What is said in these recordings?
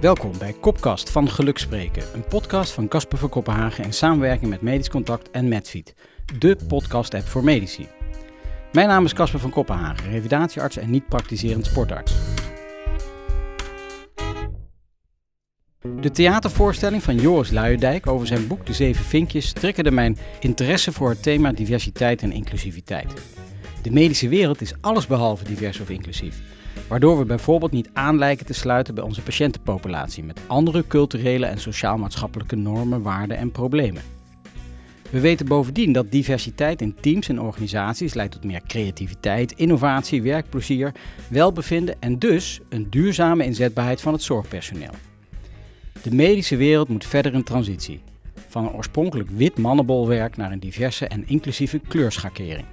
Welkom bij Kopkast van Geluk Spreken, een podcast van Casper van Kopenhagen in samenwerking met Medisch Contact en Medfeed, de podcast-app voor medici. Mijn naam is Casper van Kopenhagen, revalidatiearts en niet-praktiserend sportarts. De theatervoorstelling van Joris Luijendijk over zijn boek De Zeven Vinkjes triggerde mijn interesse voor het thema diversiteit en inclusiviteit. De medische wereld is allesbehalve divers of inclusief. Waardoor we bijvoorbeeld niet aan lijken te sluiten bij onze patiëntenpopulatie met andere culturele en sociaal-maatschappelijke normen, waarden en problemen. We weten bovendien dat diversiteit in teams en organisaties leidt tot meer creativiteit, innovatie, werkplezier, welbevinden en dus een duurzame inzetbaarheid van het zorgpersoneel. De medische wereld moet verder in transitie. Van een oorspronkelijk wit mannenbolwerk naar een diverse en inclusieve kleurschakering.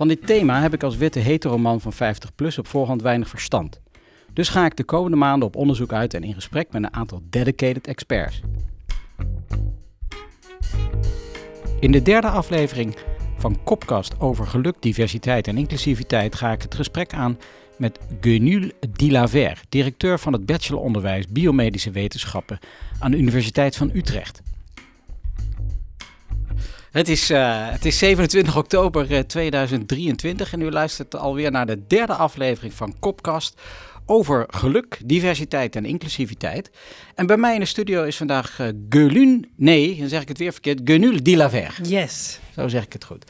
Van dit thema heb ik als witte heteroman van 50 plus op voorhand weinig verstand. Dus ga ik de komende maanden op onderzoek uit en in gesprek met een aantal dedicated experts. In de derde aflevering van Kopkast over geluk, diversiteit en inclusiviteit ga ik het gesprek aan met Guenul Dilaver, directeur van het bacheloronderwijs Biomedische Wetenschappen aan de Universiteit van Utrecht. Het is, uh, het is 27 oktober 2023 eh, en u luistert alweer naar de derde aflevering van Kopkast over geluk, diversiteit en inclusiviteit. En bij mij in de studio is vandaag uh, Gelun, nee, dan zeg ik het weer verkeerd, Genul Dilaver. Yes. Zo zeg ik het goed.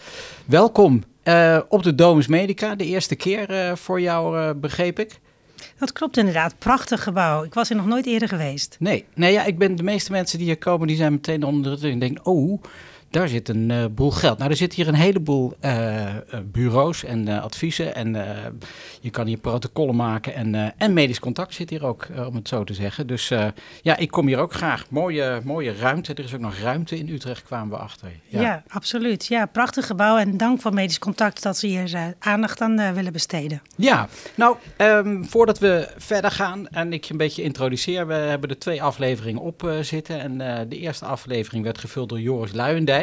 Welkom uh, op de Domus Medica, de eerste keer uh, voor jou, begreep ik. Dat klopt inderdaad. Prachtig gebouw. Ik was er nog nooit eerder geweest. Nee, nee ja, ik ben de meeste mensen die hier komen, die zijn meteen onder de denken, oh, daar zit een uh, boel geld. Nou, er zitten hier een heleboel uh, bureaus en adviezen. En je kan hier protocollen maken. En, en medisch contact zit hier ook, om het zo te zeggen. Dus ja, ik kom hier ook graag. Mooie, mooie ruimte. Er is ook nog ruimte in Utrecht, kwamen we achter. Ja, ja absoluut. Ja, prachtig gebouw. En dank voor medisch contact dat ze hier aandacht aan willen besteden. Ja, nou, um, voordat we verder gaan en ik je een beetje introduceer. We hebben er twee afleveringen op zitten. En de eerste aflevering werd gevuld door Joris Luijendijk.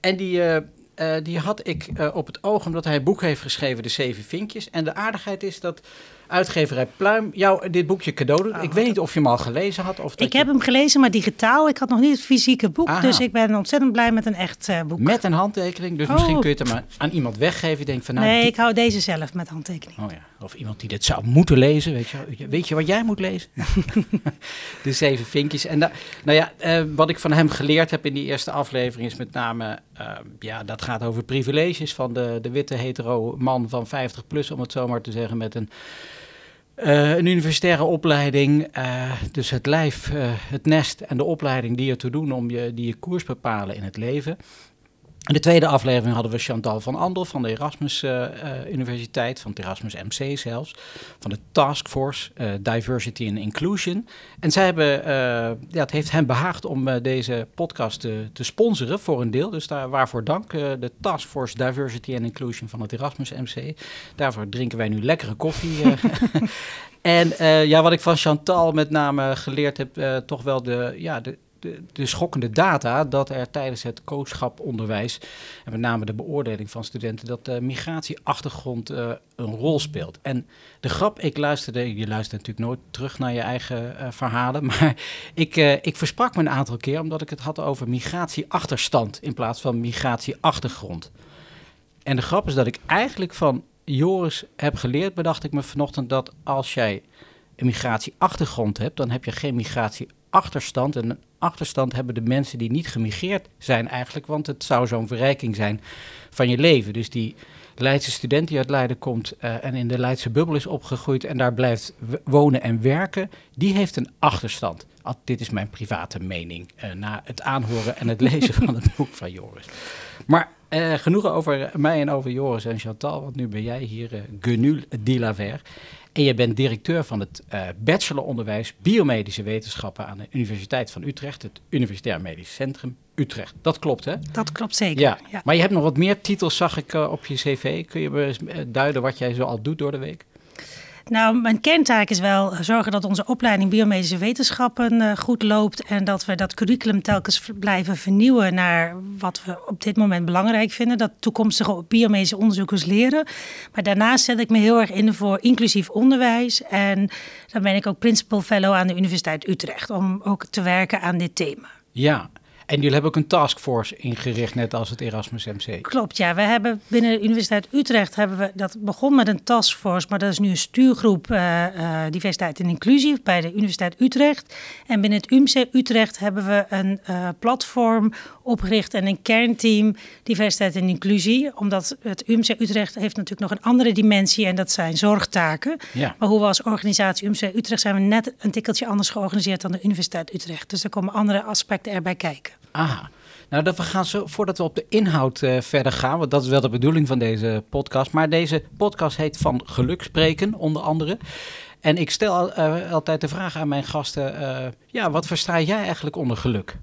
En die, uh, uh, die had ik uh, op het oog omdat hij een boek heeft geschreven, De Zeven Vinkjes. En de aardigheid is dat uitgeverij Pluim jou dit boekje cadeau doet. ik weet niet of je hem al gelezen had. Of ik heb hem gelezen, maar digitaal. Ik had nog niet het fysieke boek. Aha. Dus ik ben ontzettend blij met een echt uh, boek. Met een handtekening. Dus oh. misschien kun je het maar aan iemand weggeven. Je denkt van, nou, nee, die... ik hou deze zelf met handtekening. Oh ja. Of iemand die dit zou moeten lezen. Weet je, weet je wat jij moet lezen? de zeven vinkjes. En da, nou ja, uh, wat ik van hem geleerd heb in die eerste aflevering is met name... Uh, ja, dat gaat over privileges van de, de witte hetero man van 50 plus, om het zo maar te zeggen, met een uh, een universitaire opleiding, uh, dus het lijf, uh, het nest en de opleiding die ertoe doen om je, die je koers bepalen in het leven. In de tweede aflevering hadden we Chantal van Andel van de Erasmus uh, uh, Universiteit, van het Erasmus MC zelfs, van de Taskforce uh, Diversity and Inclusion. En zij hebben, ja, het heeft hen behaagd om deze podcast te, te, sponsoren voor een deel. Dus daar, waarvoor dank, de Taskforce Diversity and Inclusion van het Erasmus MC. Daarvoor drinken wij nu lekkere koffie. en ja, wat ik van Chantal met name geleerd heb, toch wel de, ja, de, de, de, schokkende data dat er tijdens het kooschaponderwijs, en met name de beoordeling van studenten, dat de migratieachtergrond uh, een rol speelt. En de grap, ik luisterde, je luistert natuurlijk nooit terug naar je eigen uh, verhalen, maar ik, uh, ik versprak me een aantal keer omdat ik het had over migratieachterstand in plaats van migratieachtergrond. En de grap is dat ik eigenlijk van Joris heb geleerd, bedacht ik me vanochtend dat als jij een migratieachtergrond hebt, dan heb je geen migratieachterstand. En een achterstand hebben de mensen die niet gemigreerd zijn eigenlijk, want het zou zo'n verrijking zijn van je leven. Dus die Leidse student die uit Leiden komt uh, en in de Leidse bubbel is opgegroeid en daar blijft wonen en werken, die heeft een achterstand. Al, dit is mijn private mening uh, na het aanhoren en het lezen van het boek van Joris. Maar uh, genoeg over mij en over Joris en Chantal, want nu ben jij hier, Genul Dilaver. En je bent directeur van het uh, bacheloronderwijs biomedische wetenschappen aan de Universiteit van Utrecht, het Universitair Medisch Centrum Utrecht. Dat klopt, hè? Dat klopt zeker. Ja. ja. Maar je hebt nog wat meer titels, zag ik uh, op je cv. Kun je me duiden wat jij zo al doet door de week? Nou, mijn kerntaak is wel zorgen dat onze opleiding biomedische wetenschappen uh, goed loopt en dat we dat curriculum telkens blijven vernieuwen naar wat we op dit moment belangrijk vinden, dat toekomstige biomedische onderzoekers leren. Maar daarnaast zet ik me heel erg in voor inclusief onderwijs en dan ben ik ook principal fellow aan de Universiteit Utrecht om ook te werken aan dit thema. Ja, en jullie hebben ook een taskforce ingericht, net als het Erasmus MC. Klopt, ja. We hebben binnen de Universiteit Utrecht hebben we dat begon met een taskforce, maar dat is nu een stuurgroep uh, uh, diversiteit en inclusie bij de Universiteit Utrecht. En binnen het UMC Utrecht hebben we een uh, platform opgericht en een kernteam diversiteit en inclusie, omdat het UMC Utrecht heeft natuurlijk nog een andere dimensie en dat zijn zorgtaken. Ja. Maar hoe we als organisatie UMC Utrecht zijn we net een tikkeltje anders georganiseerd dan de Universiteit Utrecht. Dus er komen andere aspecten erbij kijken. Aha. Nou, dat we gaan zo, voordat we op de inhoud uh, verder gaan, want dat is wel de bedoeling van deze podcast. Maar deze podcast heet Van Geluk Spreken, onder andere. En ik stel uh, altijd de vraag aan mijn gasten: uh, ja, wat versta jij eigenlijk onder geluk?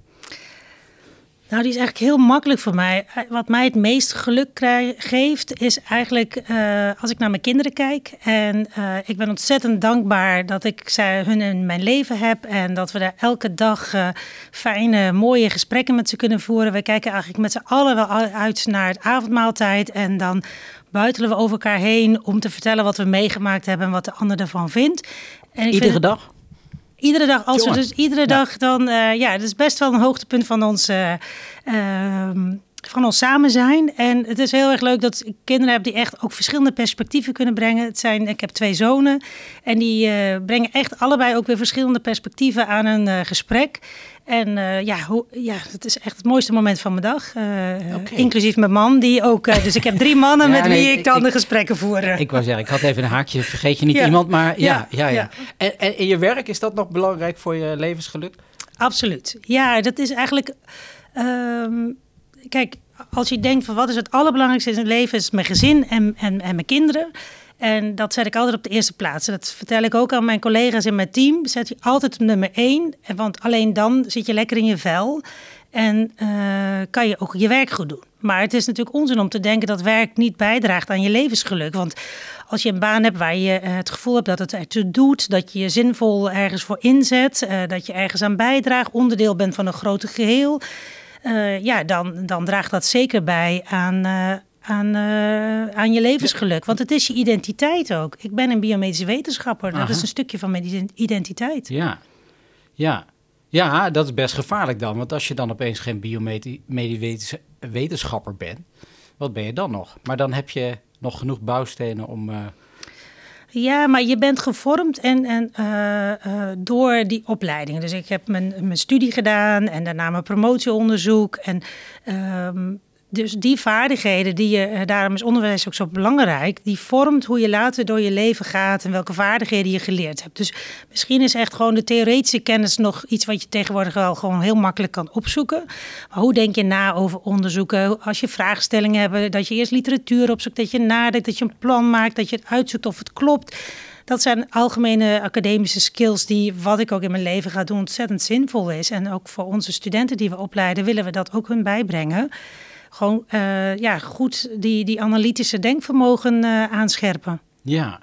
Nou, die is eigenlijk heel makkelijk voor mij. Wat mij het meest geluk krijg, geeft, is eigenlijk uh, als ik naar mijn kinderen kijk. En uh, ik ben ontzettend dankbaar dat ik zij, hun in mijn leven heb. En dat we daar elke dag uh, fijne, mooie gesprekken met ze kunnen voeren. We kijken eigenlijk met z'n allen wel uit naar het avondmaaltijd. En dan buitelen we over elkaar heen om te vertellen wat we meegemaakt hebben en wat de ander ervan vindt. En ik Iedere vind, dag? Iedere dag, als Jongen. we dus iedere ja. dag dan, uh, ja, dat is best wel een hoogtepunt van ons, uh, uh, van ons samen zijn. En het is heel erg leuk dat ik kinderen heb die echt ook verschillende perspectieven kunnen brengen. Het zijn, ik heb twee zonen en die brengen echt allebei ook weer verschillende perspectieven aan een gesprek. En uh, ja, hoe, ja, het is echt het mooiste moment van mijn dag. Uh, okay. Inclusief mijn man, die ook. Uh, dus ik heb drie mannen ja, met nee, wie ik dan ik, de gesprekken voer. Ik wou zeggen, ik had even een haakje, vergeet je niet ja. iemand, maar ja, ja, ja. En, en in je werk, is dat nog belangrijk voor je levensgeluk? Absoluut. Ja, dat is eigenlijk. Um, kijk, als je denkt van wat is het allerbelangrijkste in het leven, is mijn gezin en, en, en mijn kinderen. En dat zet ik altijd op de eerste plaats. Dat vertel ik ook aan mijn collega's in mijn team. Zet je altijd op nummer één. Want alleen dan zit je lekker in je vel. En uh, kan je ook je werk goed doen. Maar het is natuurlijk onzin om te denken dat werk niet bijdraagt aan je levensgeluk. Want als je een baan hebt waar je uh, het gevoel hebt dat het ertoe doet, dat je je zinvol ergens voor inzet, uh, dat je ergens aan bijdraagt, onderdeel bent van een groter geheel. Ja, dan, dan draagt dat zeker bij aan, aan, uh, aan je levensgeluk. Want het is je identiteit ook. Ik ben een biomedische wetenschapper. Aha. Dat is een stukje van mijn identiteit. Ja, ja. Ja, dat is best gevaarlijk dan. Want als je dan opeens geen biomedische wetenschapper bent, wat ben je dan nog? Maar dan heb je nog genoeg bouwstenen om. Ja, maar je bent gevormd en, en uh, uh, door die opleiding. Dus ik heb mijn, mijn studie gedaan en daarna mijn promotieonderzoek. En ehm, dus die vaardigheden, die je, eh, daarom is onderwijs ook zo belangrijk, die vormt hoe je later door je leven gaat en welke vaardigheden je geleerd hebt. Dus misschien is echt gewoon de theoretische kennis nog iets wat je tegenwoordig wel gewoon heel makkelijk kan opzoeken. Maar hoe denk je na over onderzoeken? Als je vraagstellingen hebt, dat je eerst literatuur opzoekt, dat je nadenkt, dat je een plan maakt, dat je het uitzoekt of het klopt. Dat zijn algemene academische skills die, wat ik ook in mijn leven ga doen, ontzettend zinvol is. En ook voor onze studenten die we opleiden, willen we dat ook hun bijbrengen gewoon uh, ja, goed die, die analytische denkvermogen uh, aanscherpen. Ja,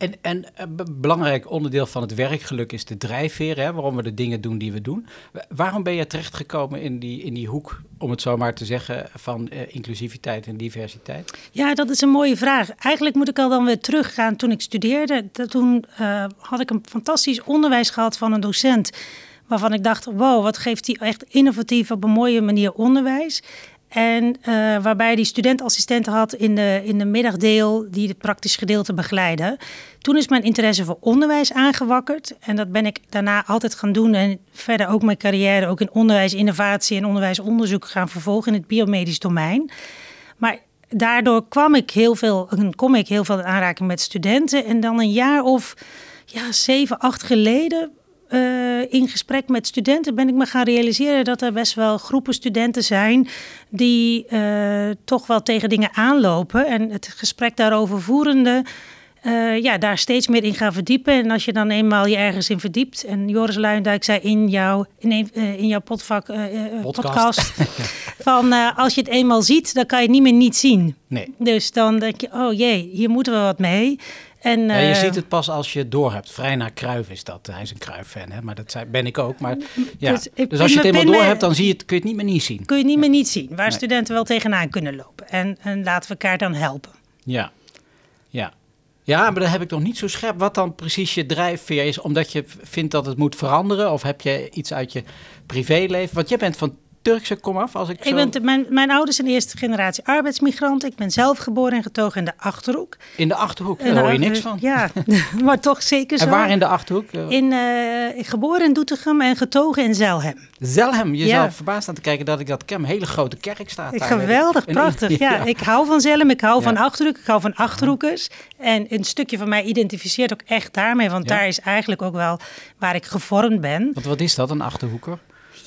en, en een belangrijk onderdeel van het werkgeluk is de drijfveer, hè, waarom we de dingen doen die we doen. Waarom ben je terechtgekomen in die, in die hoek, om het zo maar te zeggen, van uh, inclusiviteit en diversiteit? Ja, dat is een mooie vraag. Eigenlijk moet ik al dan weer teruggaan toen ik studeerde. Toen uh, had ik een fantastisch onderwijs gehad van een docent waarvan ik dacht, wow, wat geeft hij echt innovatief op een mooie manier onderwijs. En uh, waarbij die studentassistenten had in de, in de middagdeel die het praktisch gedeelte begeleiden. Toen is mijn interesse voor onderwijs aangewakkerd. En dat ben ik daarna altijd gaan doen. En verder ook mijn carrière ook in onderwijs, innovatie en onderwijsonderzoek gaan vervolgen in het biomedisch domein. Maar daardoor kwam ik heel veel, kom ik heel veel in aanraking met studenten. En dan een jaar of ja, zeven, acht geleden uh, in gesprek met studenten ben ik me gaan realiseren dat er best wel groepen studenten zijn die uh, toch wel tegen dingen aanlopen. En het gesprek daarover voerende. Uh, ja, daar steeds meer in gaan verdiepen. En als je dan eenmaal je ergens in verdiept. En Joris Luijendijk zei in, jouw in, een, in jouw potvak, podcast. podcast van als je het eenmaal ziet, dan kan je het niet meer niet zien. Nee. Dus dan denk je, oh jee, hier moeten we wat mee. En, Ja, je eh, ziet het pas als je het door hebt. Vrij naar Kruif is dat. Hij is een Kruif-fan, hè? maar dat ben ik ook. Maar, ja. Dus Dus, als je het eenmaal ben door hebt, dan zie je het, kun je het niet meer niet zien. kun je niet meer niet zien waar Nee. studenten wel tegenaan kunnen lopen. En, en laten we elkaar dan helpen. Ja. ja. Ja, maar dan heb ik nog niet zo scherp wat dan precies je drijfveer is. Omdat je vindt dat het moet veranderen? Of heb je iets uit je privéleven? Want jij bent van Turkse komaf, als ik, Ik zo... ben te- mijn, mijn ouders zijn eerste generatie arbeidsmigrant. Ik ben zelf geboren en getogen in de Achterhoek. In de Achterhoek, daar hoor je de- niks van. Ja, maar toch zeker zo. En waar in de Achterhoek? Eh, In, eh, geboren in Doetinchem en getogen in Zelhem. Zelhem. Je Ja. zou verbaasd aan te kijken dat ik dat ken. Een hele grote kerk staat daar. Geweldig, prachtig. Ja, ja. ik hou van Zelhem, ik hou Ja. van Achterhoek, ik hou van Achterhoekers. En een stukje van mij identificeert ook echt daarmee, want daar is eigenlijk ook wel waar ik gevormd ben. Want wat is dat, een Achterhoeker?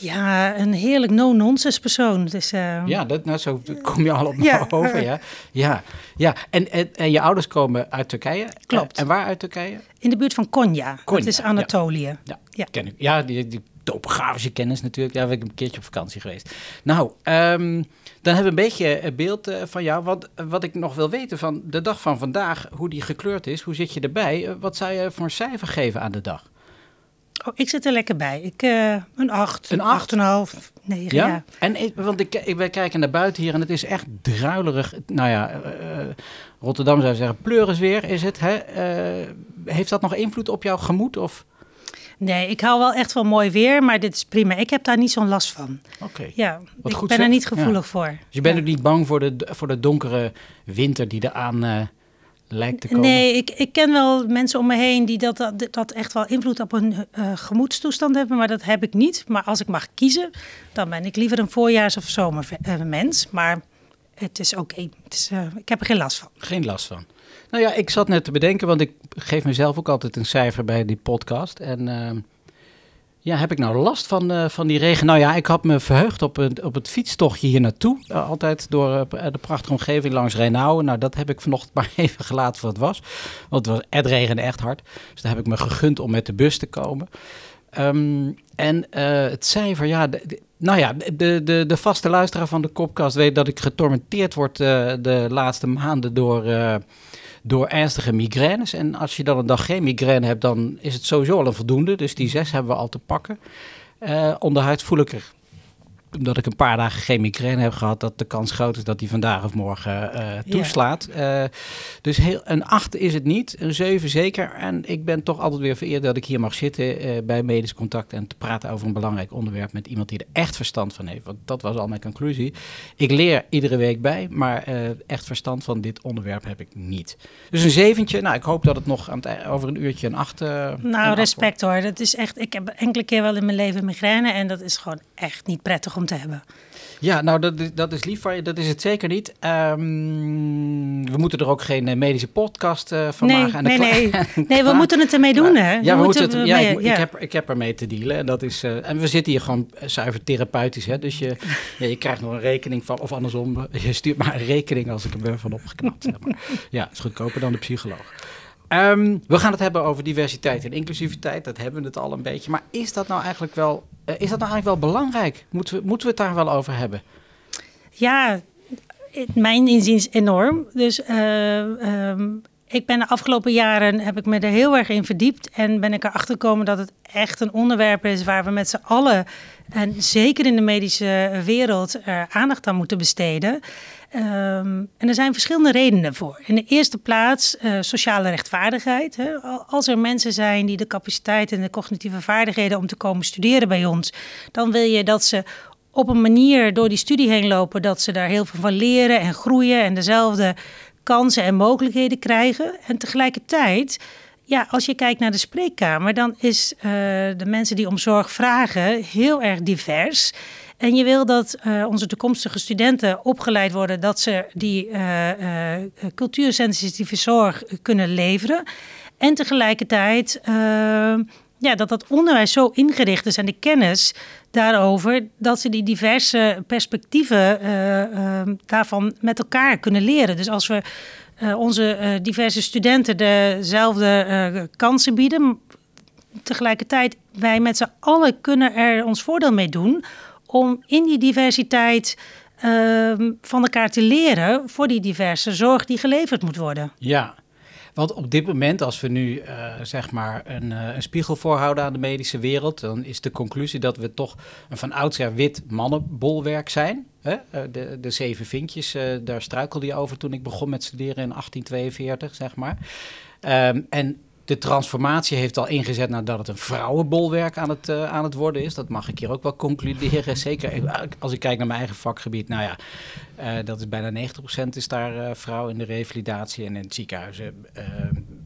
Ja, een heerlijk no-nonsense persoon. Dus, eh, Ja, dat, nou, zo kom je al op me Ja. over, ja. Ja, ja. En, en, en je ouders komen uit Turkije? Klopt. En, waar uit Turkije? In de buurt van Konya, Konya, dat is. Anatolië. Ja, Ja. ken ik. Ja, die, die topografische kennis natuurlijk. Daar ben ik een keertje op vakantie geweest. Nou, ehm, dan hebben we een beetje een beeld eh, van jou. Wat, wat ik nog wil weten van de dag van vandaag, hoe die gekleurd is, hoe zit je erbij? Eh, wat zou je voor een cijfer geven aan de dag? Oh, ik zit er lekker bij. Ik, eh, een 8, Een acht? 8,5, 9, ja. En ik, want ik, ik, wij kijken naar buiten hier en het is echt druilerig. Nou ja, eh, eh, Rotterdam zou zeggen, pleurisweer is het. Hè? Heeft dat nog invloed op jouw gemoed? Of? Nee, ik hou wel echt van mooi weer, maar dit is prima. Ik heb daar niet zo'n last van. Oké. Ja, Wat ik goed ben er niet gevoelig voor. Dus je bent Ja. ook niet bang voor de, voor de donkere winter die eraan eh lijkt te komen? Nee, ik, ik ken wel mensen om me heen die dat, dat, dat echt wel invloed op hun eh, gemoedstoestand hebben, maar dat heb ik niet. Maar als ik mag kiezen, dan ben ik liever een voorjaars- of zomermens. Maar het is oké. Is, eh, ik heb er geen last van. Geen last van. Nou ja, ik zat net te bedenken, want ik geef mezelf ook altijd een cijfer bij die podcast. En ehm, ja, heb ik nou last van, eh, van die regen? Nou ja, ik had me verheugd op, het op het fietstochtje hier naartoe. Eh, altijd door eh, de prachtige omgeving langs Rijnauwen. Nou, dat heb ik vanochtend maar even gelaten voor het was. Want het, was, het regende echt hard. Dus daar heb ik me gegund om met de bus te komen. Ehm, en het cijfer, ja, nou ja, de, de, de vaste luisteraar van de Kopkast weet dat ik getormenteerd word de laatste maanden door, door ernstige migraines. En als je dan een dag geen migraine hebt, dan is het sowieso al een voldoende. Dus die zes hebben we al te pakken. Eh onderhuid voel ik er, omdat ik een paar dagen geen migraine heb gehad, dat de kans groot is dat die vandaag of morgen eh, toeslaat. Eh, dus heel, een 8 is het niet, een 7 zeker. En ik ben toch altijd weer vereerd dat ik hier mag zitten eh, bij Medisch Contact en te praten over een belangrijk onderwerp met iemand die er echt verstand van heeft. Want dat was al mijn conclusie. Ik leer iedere week bij, maar echt verstand van dit onderwerp heb ik niet. Dus een zeventje, nou ik hoop dat het nog aan het, ei- over een uurtje een 8 Nou, respect hoor. Dat is echt, ik heb enkele keer wel in mijn leven migraine en dat is gewoon echt niet prettig om te hebben. Ja, nou, dat, is- dat is lief van je. Dat is het zeker niet. Ehm, we moeten er ook geen eh, medische podcast eh, van nee, maken. En nee, nee. Nee, we moeten het ermee doen, hè? Ja, we moeten het, ja, ik, ik, heb, ik heb ermee te dealen. En, dat is, eh, en we zitten hier gewoon zuiver therapeutisch. Hè? Dus je, ja, je krijgt nog een rekening van, of andersom, je stuurt maar een rekening als ik er ben van opgeknapt. Zeg maar. Ja, het is goedkoper dan de psycholoog. Ehm, we gaan het hebben over diversiteit en inclusiviteit. Dat hebben we het al een beetje. Maar is dat nou eigenlijk wel, eh, is dat nou eigenlijk wel belangrijk? Moeten we, moeten we het daar wel over hebben? Ja, in mijn inziens enorm. Dus eh, ehm, ik ben de afgelopen jaren heb ik me er heel erg in verdiept en ben ik erachter gekomen dat het echt een onderwerp is waar we met z'n allen en zeker in de medische wereld er aandacht aan moeten besteden. Ehm, en er zijn verschillende redenen voor. In de eerste plaats eh, sociale rechtvaardigheid. Hè. Al- Als er mensen zijn die de capaciteit en de cognitieve vaardigheden om te komen studeren bij ons, dan wil je dat ze op een manier door die studie heen lopen dat ze daar heel veel van leren en groeien en dezelfde kansen en mogelijkheden krijgen. En tegelijkertijd, ja, als je kijkt naar de spreekkamer, dan is eh, de mensen die om zorg vragen heel erg divers. En je wil dat eh, onze toekomstige studenten opgeleid worden dat ze die eh, eh, cultuursensitieve zorg kunnen leveren. En tegelijkertijd eh, ja, dat dat onderwijs zo ingericht is en de kennis daarover, dat ze die diverse perspectieven eh, eh, daarvan met elkaar kunnen leren. Dus als we onze diverse studenten dezelfde kansen bieden, tegelijkertijd wij met z'n allen kunnen er ons voordeel mee doen om in die diversiteit ehm, van elkaar te leren voor die diverse zorg die geleverd moet worden. Ja, Want op dit moment, als we nu uh, zeg maar een, uh, een, spiegel voorhouden aan de medische wereld, dan is de conclusie dat we toch een van oudsher wit mannenbolwerk zijn. Uh, de, de zeven vinkjes, daar struikelde je over toen ik begon met studeren in 1842, zeg maar. Um, en de transformatie heeft al ingezet nadat het een vrouwenbolwerk aan het, uh, aan het worden is. Dat mag ik hier ook wel concluderen. Zeker als ik kijk naar mijn eigen vakgebied. Nou ja, uh, dat is bijna 90% is daar uh, vrouw in de revalidatie en in het ziekenhuis.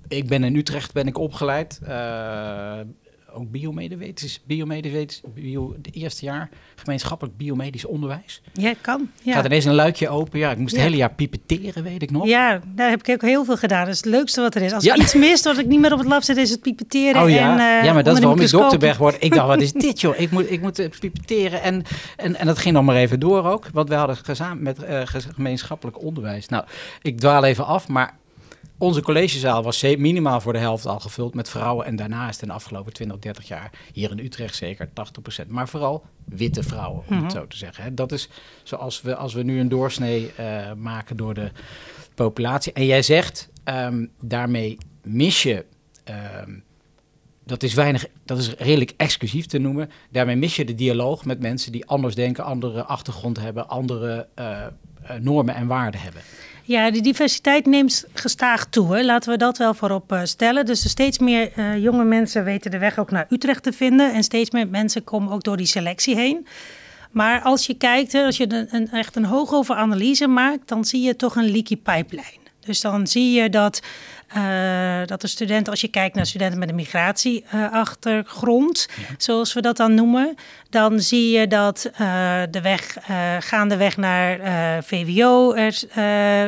ik ben in Utrecht ben ik opgeleid ook biomedewetens, biomedewetens, bio, het eerste jaar gemeenschappelijk biomedisch onderwijs. Ja, kan. Ja. Gaat ineens een luikje open. Ja, ik moest het hele jaar pipeteren, weet ik nog. Ja, daar heb ik ook heel veel gedaan. Dat is het leukste wat er is. Als ja. iets mist, wat ik niet meer op het lab zit, is het pipeteren. Oh ja, en, uh, ja maar dat is waarom ik dokterberg word. Ik dacht, wat is dit joh? Ik moet, ik moet uh, pipeteren. En, en, en dat ging nog maar even door ook. Want we hadden gezamenlijk met uh, gemeenschappelijk onderwijs. Nou, ik dwaal even af, maar onze collegezaal was minimaal voor de helft al gevuld met vrouwen. En daarna is in de afgelopen 20, 30 jaar hier in Utrecht zeker 80%. Maar vooral witte vrouwen, om het mhm. zo te zeggen. Dat is zoals we, als we nu een doorsnee uh, maken door de populatie. En jij zegt, um, daarmee mis je. Um, dat is weinig, dat is redelijk exclusief te noemen. Daarmee mis je de dialoog met mensen die anders denken, andere achtergrond hebben, andere uh, uh, normen en waarden hebben. Ja, die diversiteit neemt gestaag toe. Hè. Laten we dat wel voorop uh, stellen. Dus er steeds meer uh, jonge mensen weten de weg ook naar Utrecht te vinden. En steeds meer mensen komen ook door die selectie heen. Maar als je kijkt, als je een, een, echt een hoogover analyse maakt, dan zie je toch een leaky pipeline. Dus dan zie je dat, uh, dat de studenten, als je kijkt naar studenten met een migratieachtergrond, uh, zoals we dat dan noemen, dan zie je dat uh, de weg, gaandeweg naar VWO er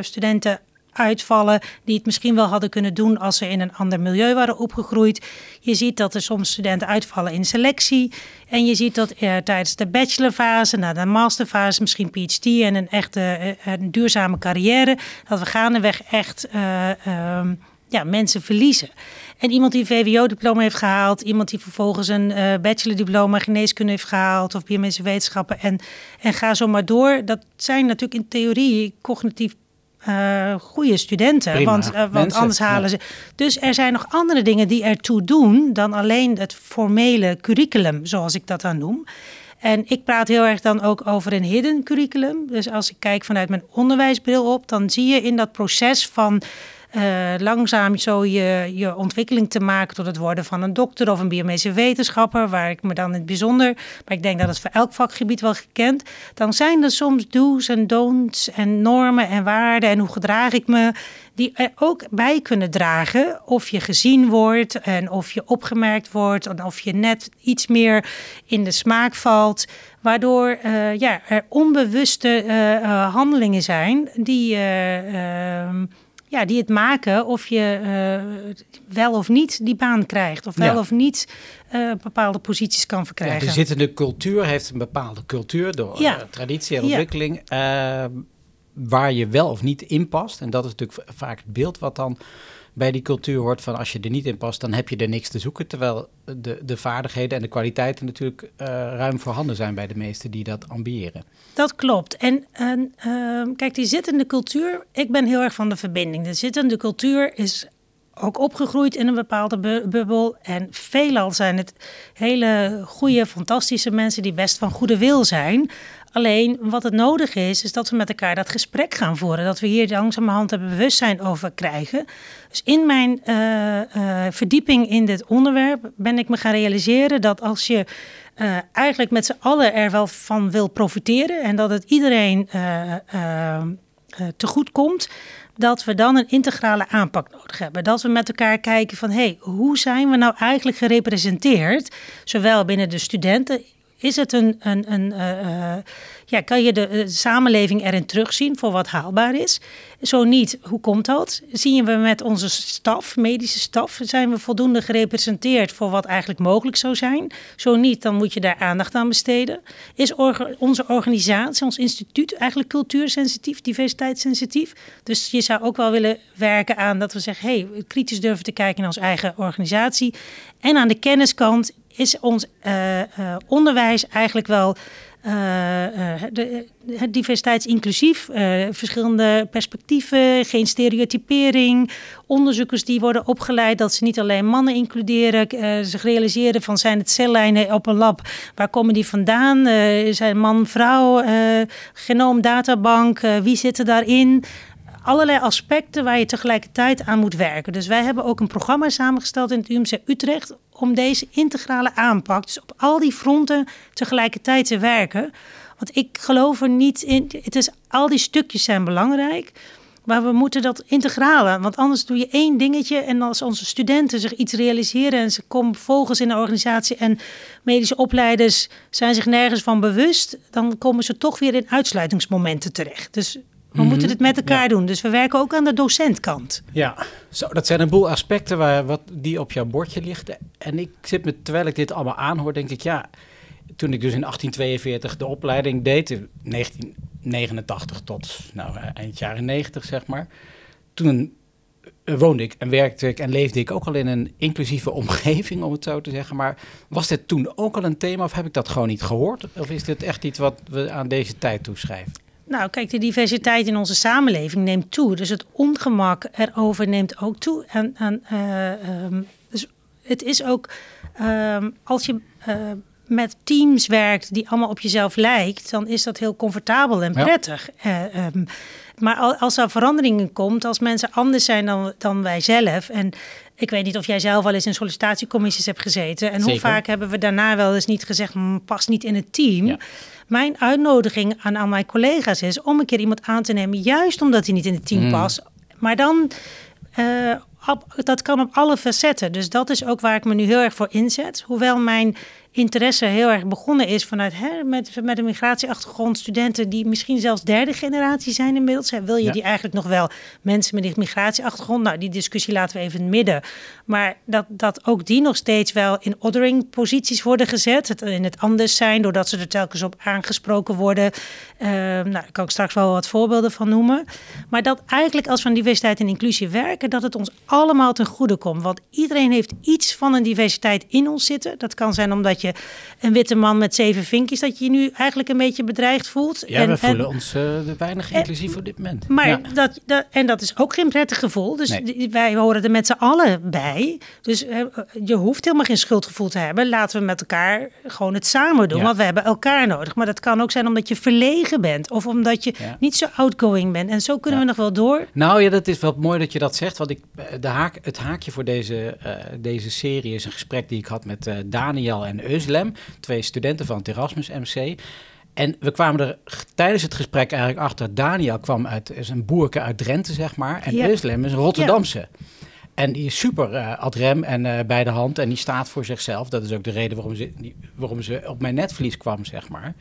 studenten uitvallen die het misschien wel hadden kunnen doen als ze in een ander milieu waren opgegroeid. Je ziet dat er soms studenten uitvallen in selectie. En je ziet dat uh, tijdens de bachelorfase, na de masterfase, misschien PhD en een echte een duurzame carrière, dat we gaandeweg echt uh, ja, mensen verliezen. En iemand die een VWO-diploma heeft gehaald, iemand die vervolgens een uh, bachelor-diploma geneeskunde heeft gehaald of biomedische wetenschappen en, en ga zo maar door. Dat zijn natuurlijk in theorie cognitief uh, goede studenten. want, uh, want anders halen ze. Dus er zijn nog andere dingen die ertoe doen dan alleen het formele curriculum, zoals ik dat dan noem. En ik praat heel erg dan ook over een hidden curriculum. Dus als ik kijk vanuit mijn onderwijsbril op, dan zie je in dat proces van uh, langzaam zo je, je ontwikkeling te maken tot het worden van een dokter of een biomedische wetenschapper, waar ik me dan in het bijzonder, maar ik denk dat het voor elk vakgebied wel gekend, dan zijn er soms do's en don'ts en normen en waarden en hoe gedraag ik me, die er ook bij kunnen dragen of je gezien wordt en of je opgemerkt wordt en of je net iets meer in de smaak valt. Waardoor uh, ja, er onbewuste uh, handelingen zijn die ehm, ja, die het maken of je uh, wel of niet die baan krijgt. Of wel of niet uh, bepaalde posities kan verkrijgen. Ja, de zittende cultuur heeft een bepaalde cultuur door ja. uh, traditie en ontwikkeling. Waar je wel of niet in past. En dat is natuurlijk vaak het beeld wat dan bij die cultuur hoort van als je er niet in past, dan heb je er niks te zoeken. Terwijl de, de vaardigheden en de kwaliteiten natuurlijk uh, ruim voorhanden zijn bij de meesten die dat ambiëren. Dat klopt. En uh, kijk, die zittende cultuur, ik ben heel erg van de verbinding. De zittende cultuur is ook opgegroeid in een bepaalde bu bubbel. En veelal zijn het hele goede, fantastische mensen die best van goede wil zijn. Alleen wat het nodig is, is dat we met elkaar dat gesprek gaan voeren. Dat we hier langzamerhand bewustzijn over krijgen. Dus in mijn uh, uh, verdieping in dit onderwerp ben ik me gaan realiseren dat als je uh, eigenlijk met z'n allen er wel van wil profiteren en dat het iedereen te goed komt, dat we dan een integrale aanpak nodig hebben. Dat we met elkaar kijken van hé, hey, hoe zijn we nou eigenlijk gerepresenteerd, zowel binnen de studenten is het een, een, een uh, ja, kan je de, de, samenleving erin terugzien voor wat haalbaar is? Zo niet, hoe komt dat? Zien we met onze staf, medische staf, zijn we voldoende gerepresenteerd voor wat eigenlijk mogelijk zou zijn? Zo niet, dan moet je daar aandacht aan besteden. Is onze organisatie, ons instituut eigenlijk cultuursensitief, diversiteitssensitief? Dus je zou ook wel willen werken aan dat we zeggen, hey, kritisch durven te kijken naar onze eigen organisatie. En aan de kenniskant is ons uh, uh, onderwijs eigenlijk wel de, diversiteitsinclusief, uh, verschillende perspectieven, geen stereotypering. Onderzoekers die worden opgeleid dat ze niet alleen mannen includeren, zich realiseren van zijn het cellijnen op een lab, waar komen die vandaan? zijn man, vrouw, genoomdatabank, wie zit er daarin? Allerlei aspecten waar je tegelijkertijd aan moet werken. Dus wij hebben ook een programma samengesteld in het UMC Utrecht om deze integrale aanpak, dus op al die fronten tegelijkertijd te werken. Want ik geloof er niet in. Het is, al die stukjes zijn belangrijk. Maar we moeten dat integralen. Want anders doe je één dingetje. En als onze studenten zich iets realiseren. en ze komen volgens in de organisatie. en medische opleiders zijn zich nergens van bewust. dan komen ze toch weer in uitsluitingsmomenten terecht. Dus we moeten mhm. het met elkaar doen. Dus we werken ook aan de docentkant. Ja, zo, dat zijn een boel aspecten waar, wat, die op jouw bordje ligt. En ik zit me, terwijl ik dit allemaal aanhoor, denk ik, ja, toen ik dus in 1842 de opleiding deed, 1989 tot nou, eh, eind jaren 90 zeg maar, toen eh, woonde ik en werkte ik en leefde ik ook al in een inclusieve omgeving, om het zo te zeggen. Maar was dit toen ook al een thema of heb ik dat gewoon niet gehoord? Of is dit echt iets wat we aan deze tijd toeschrijven? Nou, kijk, de diversiteit in onze samenleving neemt toe. Dus het ongemak erover neemt ook toe. En, en uh, um, dus het is ook um, als je uh, met teams werkt die allemaal op jezelf lijkt, dan is dat heel comfortabel en prettig. Ja. Uh, um, maar als er veranderingen komt, als mensen anders zijn dan, dan wij zelf. En ik weet niet of jij zelf al eens in sollicitatiecommissies hebt gezeten. En hoe vaak hebben we daarna wel eens niet gezegd, mm, pas niet in het team. Ja. Mijn uitnodiging aan, aan mijn collega's is om een keer iemand aan te nemen, juist omdat hij niet in het team mm. past. Maar dan, uh, dat kan op alle facetten. Dus dat is ook waar ik me nu heel erg voor inzet. Hoewel mijn interesse heel erg begonnen is vanuit hè, met, met een migratieachtergrond, studenten die misschien zelfs derde generatie zijn inmiddels. Hè, wil je die eigenlijk nog wel mensen met een migratieachtergrond? Nou, die discussie laten we even in het midden. Maar dat, dat ook die nog steeds wel in othering posities worden gezet. Het, in het anders zijn, doordat ze er telkens op aangesproken worden. Uh, nou, daar kan ik straks wel wat voorbeelden van noemen. Maar dat eigenlijk als we aan diversiteit en inclusie werken, dat het ons allemaal ten goede komt. Want iedereen heeft iets van een diversiteit in ons zitten. Dat kan zijn omdat je een witte man met zeven vinkjes, dat je je nu eigenlijk een beetje bedreigd voelt. Ja, en, we voelen ons uh, weinig inclusief op dit moment. Maar dat, dat, en dat is ook geen prettig gevoel. Dus wij horen er met z'n allen bij. Dus uh, je hoeft helemaal geen schuldgevoel te hebben. Laten we met elkaar gewoon het samen doen. Want we hebben elkaar nodig. Maar dat kan ook zijn omdat je verlegen bent. Of omdat je niet zo outgoing bent. En zo kunnen we nog wel door. Nou ja, dat is wel mooi dat je dat zegt. Want ik, eh, de haak, het haakje voor deze, uh, deze serie is een gesprek die ik had met Daniel en Euslem, twee studenten van het Erasmus MC. En we kwamen er tijdens het gesprek eigenlijk achter. Daniel kwam uit is een boerke uit Drenthe, zeg maar. En ja. is een Rotterdamse. En die is super uh, ad rem en uh, bij de hand. En die staat voor zichzelf. Dat is ook de reden waarom ze, die, waarom ze op mijn netvlies kwam, zeg maar.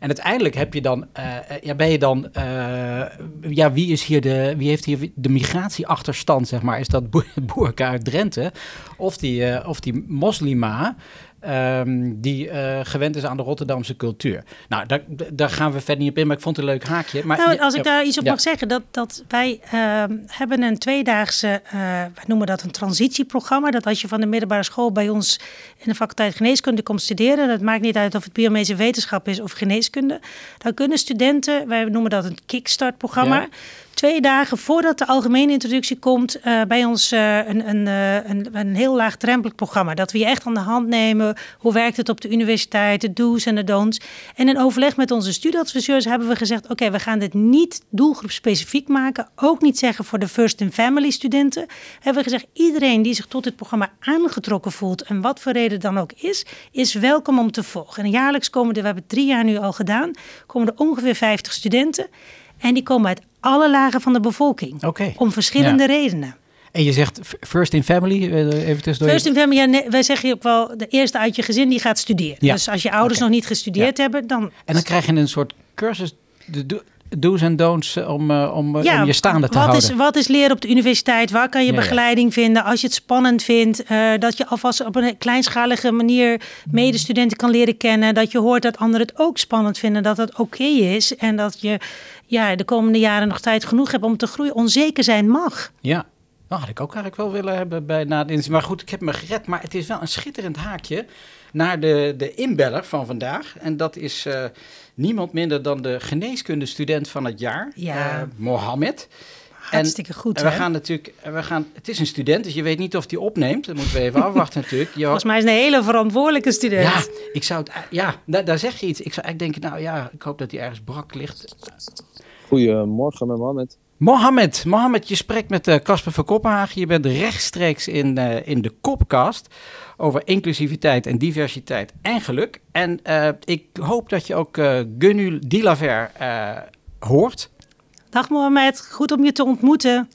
En uiteindelijk heb je dan, uh, ja, ben je dan, ja, wie is hier de, wie heeft hier de migratieachterstand, zeg maar? Is dat Boerka uit Drenthe? Of die, of die moslima? Um, die uh, gewend is aan de Rotterdamse cultuur. Nou, daar, daar, gaan we verder niet op in, maar ik vond het een leuk haakje. Maar, nou, als ik daar iets op mag zeggen, dat, dat wij uh, hebben een tweedaagse, uh, wij noemen dat een transitieprogramma. Dat als je van de middelbare school bij ons in de faculteit geneeskunde komt studeren, dat maakt niet uit of het biomedische wetenschap is of geneeskunde, dan kunnen studenten, wij noemen dat een kickstart-programma. Ja twee dagen voordat de algemene introductie komt, uh, bij ons uh, een, uh, een, een, heel laagdrempelig programma. Dat we je echt aan de hand nemen. Hoe werkt het op de universiteit, de do's en de don'ts. En in overleg met onze studieadviseurs hebben we gezegd: oké, we gaan dit niet doelgroepspecifiek maken. Ook niet zeggen voor de first in family studenten. Hebben we gezegd: iedereen die zich tot dit programma aangetrokken voelt en wat voor reden dan ook is, is welkom om te volgen. En jaarlijks komen er, we hebben het drie jaar nu al gedaan, komen er ongeveer 50 studenten. En die komen uit alle lagen van de bevolking. Okay. Om verschillende redenen. En je zegt first in family, eh, even tussendoor. First in family, ja, nee, wij zeggen ook wel de eerste uit je gezin die gaat studeren. Ja. Dus als je ouders nog niet gestudeerd hebben, dan... En dan krijg je een soort cursus, de, do's en don'ts eh, om, uh, om, je staande te wat houden. Is, wat is leren op de universiteit? Waar kan je begeleiding vinden? Als je het spannend vindt, uh, dat je alvast op een kleinschalige manier medestudenten kan leren kennen. Dat je hoort dat anderen het ook spannend vinden, dat dat oké is. En dat je ja, de komende jaren nog tijd genoeg hebt om te groeien. Onzeker zijn mag. Ja, Dat had ik ook eigenlijk wel willen hebben bij na de Maar goed, ik heb me gered. Maar het is wel een schitterend haakje naar de, de inbeller van vandaag. En dat is uh, niemand minder dan de geneeskundestudent van het jaar, ja. Uh, Mohammed. Hartstikke goed. En we gaan natuurlijk, we gaan, het is een student, dus je weet niet of hij opneemt. Dat moeten we even afwachten natuurlijk. Je Volgens mij is een hele verantwoordelijke student. Ja, ik zou het, ja daar, daar zeg je iets. Ik zou eigenlijk denken, nou ja, ik hoop dat hij ergens brak ligt. Goedemorgen, Mohammed. Mohammed, Mohammed, je spreekt met uh, Casper van Kopenhagen. Je bent rechtstreeks in, uh, in de Kopcast over inclusiviteit en diversiteit en geluk. En uh, ik hoop dat je ook uh, Gunul Dilaver hoort. Dag Mohammed, goed om je te ontmoeten.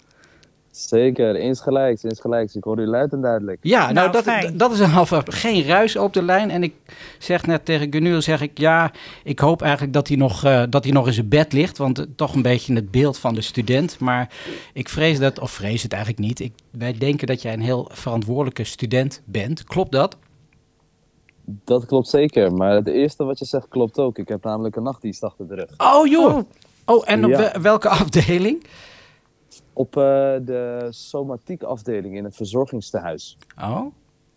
Zeker, insgelijks, insgelijks. Ik hoor u luid en duidelijk. Ja, nou, nou dat, dat is een halve geen ruis op de lijn. En ik zeg net tegen Gunul, zeg ik, ja, ik hoop eigenlijk dat hij nog, uh, dat hij nog in zijn bed ligt. Want uh, toch een beetje het beeld van de student. Maar ik vrees dat, of vrees het eigenlijk niet. Ik, wij denken dat jij een heel verantwoordelijke student bent. Klopt dat? Dat klopt zeker, maar het eerste wat je zegt klopt ook. Ik heb namelijk een nachtdienst achter de rug. Oh joh! Oh, oh en op ja. welke afdeling? op uh, de somatiek afdeling in het verzorgingstehuis. Oh,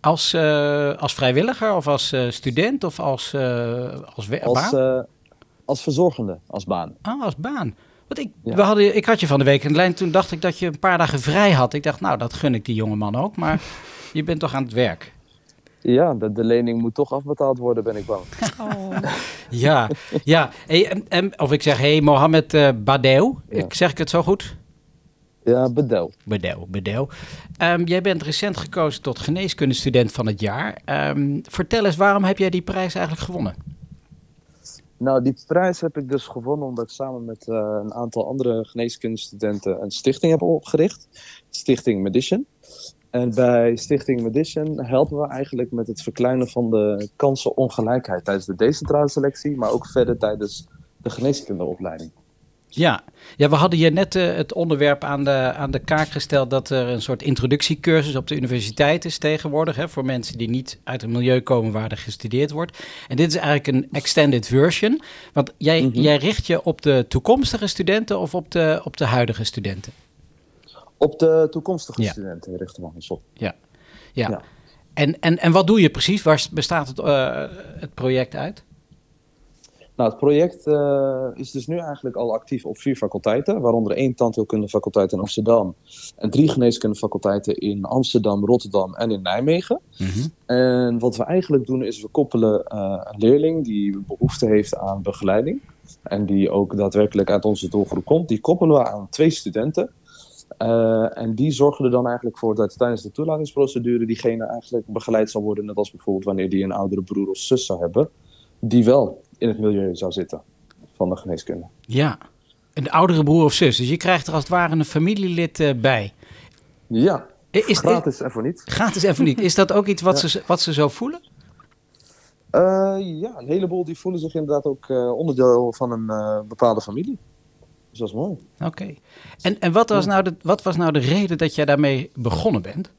als, uh, als vrijwilliger of als uh, student of als, als, als baan? als verzorgende, als baan. Ah, als baan. Want ik, ja. we hadden, ik had je van de week in de lijn, toen dacht ik dat je een paar dagen vrij had. Ik dacht, nou, dat gun ik die jongeman ook, maar je bent toch aan het werk? Ja, de, de lening moet toch afbetaald worden, ben ik bang. Oh. ja, ja. Hey, en, en, of ik zeg, hey, Mohammed uh, Badeu, ja. ik, zeg ik het zo goed? Ja, Bedel. Bedel, Bedel. Um, jij bent recent gekozen tot geneeskundestudent van het jaar. Um, vertel eens, waarom heb jij die prijs eigenlijk gewonnen? Nou, die prijs heb ik dus gewonnen omdat ik samen met uh, een aantal andere geneeskundestudenten een stichting heb opgericht. Stichting Medition. En bij Stichting Medition helpen we eigenlijk met het verkleinen van de kansenongelijkheid tijdens de decentrale selectie, maar ook verder tijdens de geneeskundeopleiding. Ja. ja, we hadden hier net uh, het onderwerp aan de, aan de kaak gesteld dat er een soort introductiecursus op de universiteit is tegenwoordig. Hè, voor mensen die niet uit een milieu komen waar er gestudeerd wordt. En dit is eigenlijk een extended version. Want jij, mm -hmm. jij richt je op de toekomstige studenten of op de, op de huidige studenten? Op de toekomstige ja. studenten richten we ons op. Ja, ja. ja. En, en, en wat doe je precies? Waar bestaat het, uh, het project uit? Nou, het project uh, is dus nu eigenlijk al actief op vier faculteiten, waaronder één tandheelkundefaculteit in Amsterdam en drie geneeskundefaculteiten in Amsterdam, Rotterdam en in Nijmegen. Mm -hmm. En wat we eigenlijk doen is we koppelen uh, een leerling die behoefte heeft aan begeleiding en die ook daadwerkelijk uit onze doelgroep komt, die koppelen we aan twee studenten. Uh, en die zorgen er dan eigenlijk voor dat tijdens de toelatingsprocedure diegene eigenlijk begeleid zal worden, net als bijvoorbeeld wanneer die een oudere broer of zus zou hebben, die wel in het milieu zou zitten van de geneeskunde. Ja, een oudere broer of zus. Dus je krijgt er als het ware een familielid uh, bij. Ja, is, gratis en voor niet. Gratis en voor niet. Is dat ook iets wat, ja. ze, wat ze zo voelen? Uh, ja, een heleboel die voelen zich inderdaad ook onderdeel van een bepaalde familie. Dus dat is mooi. Oké. Okay. En, en wat, was nou de, wat was nou de reden dat jij daarmee begonnen bent?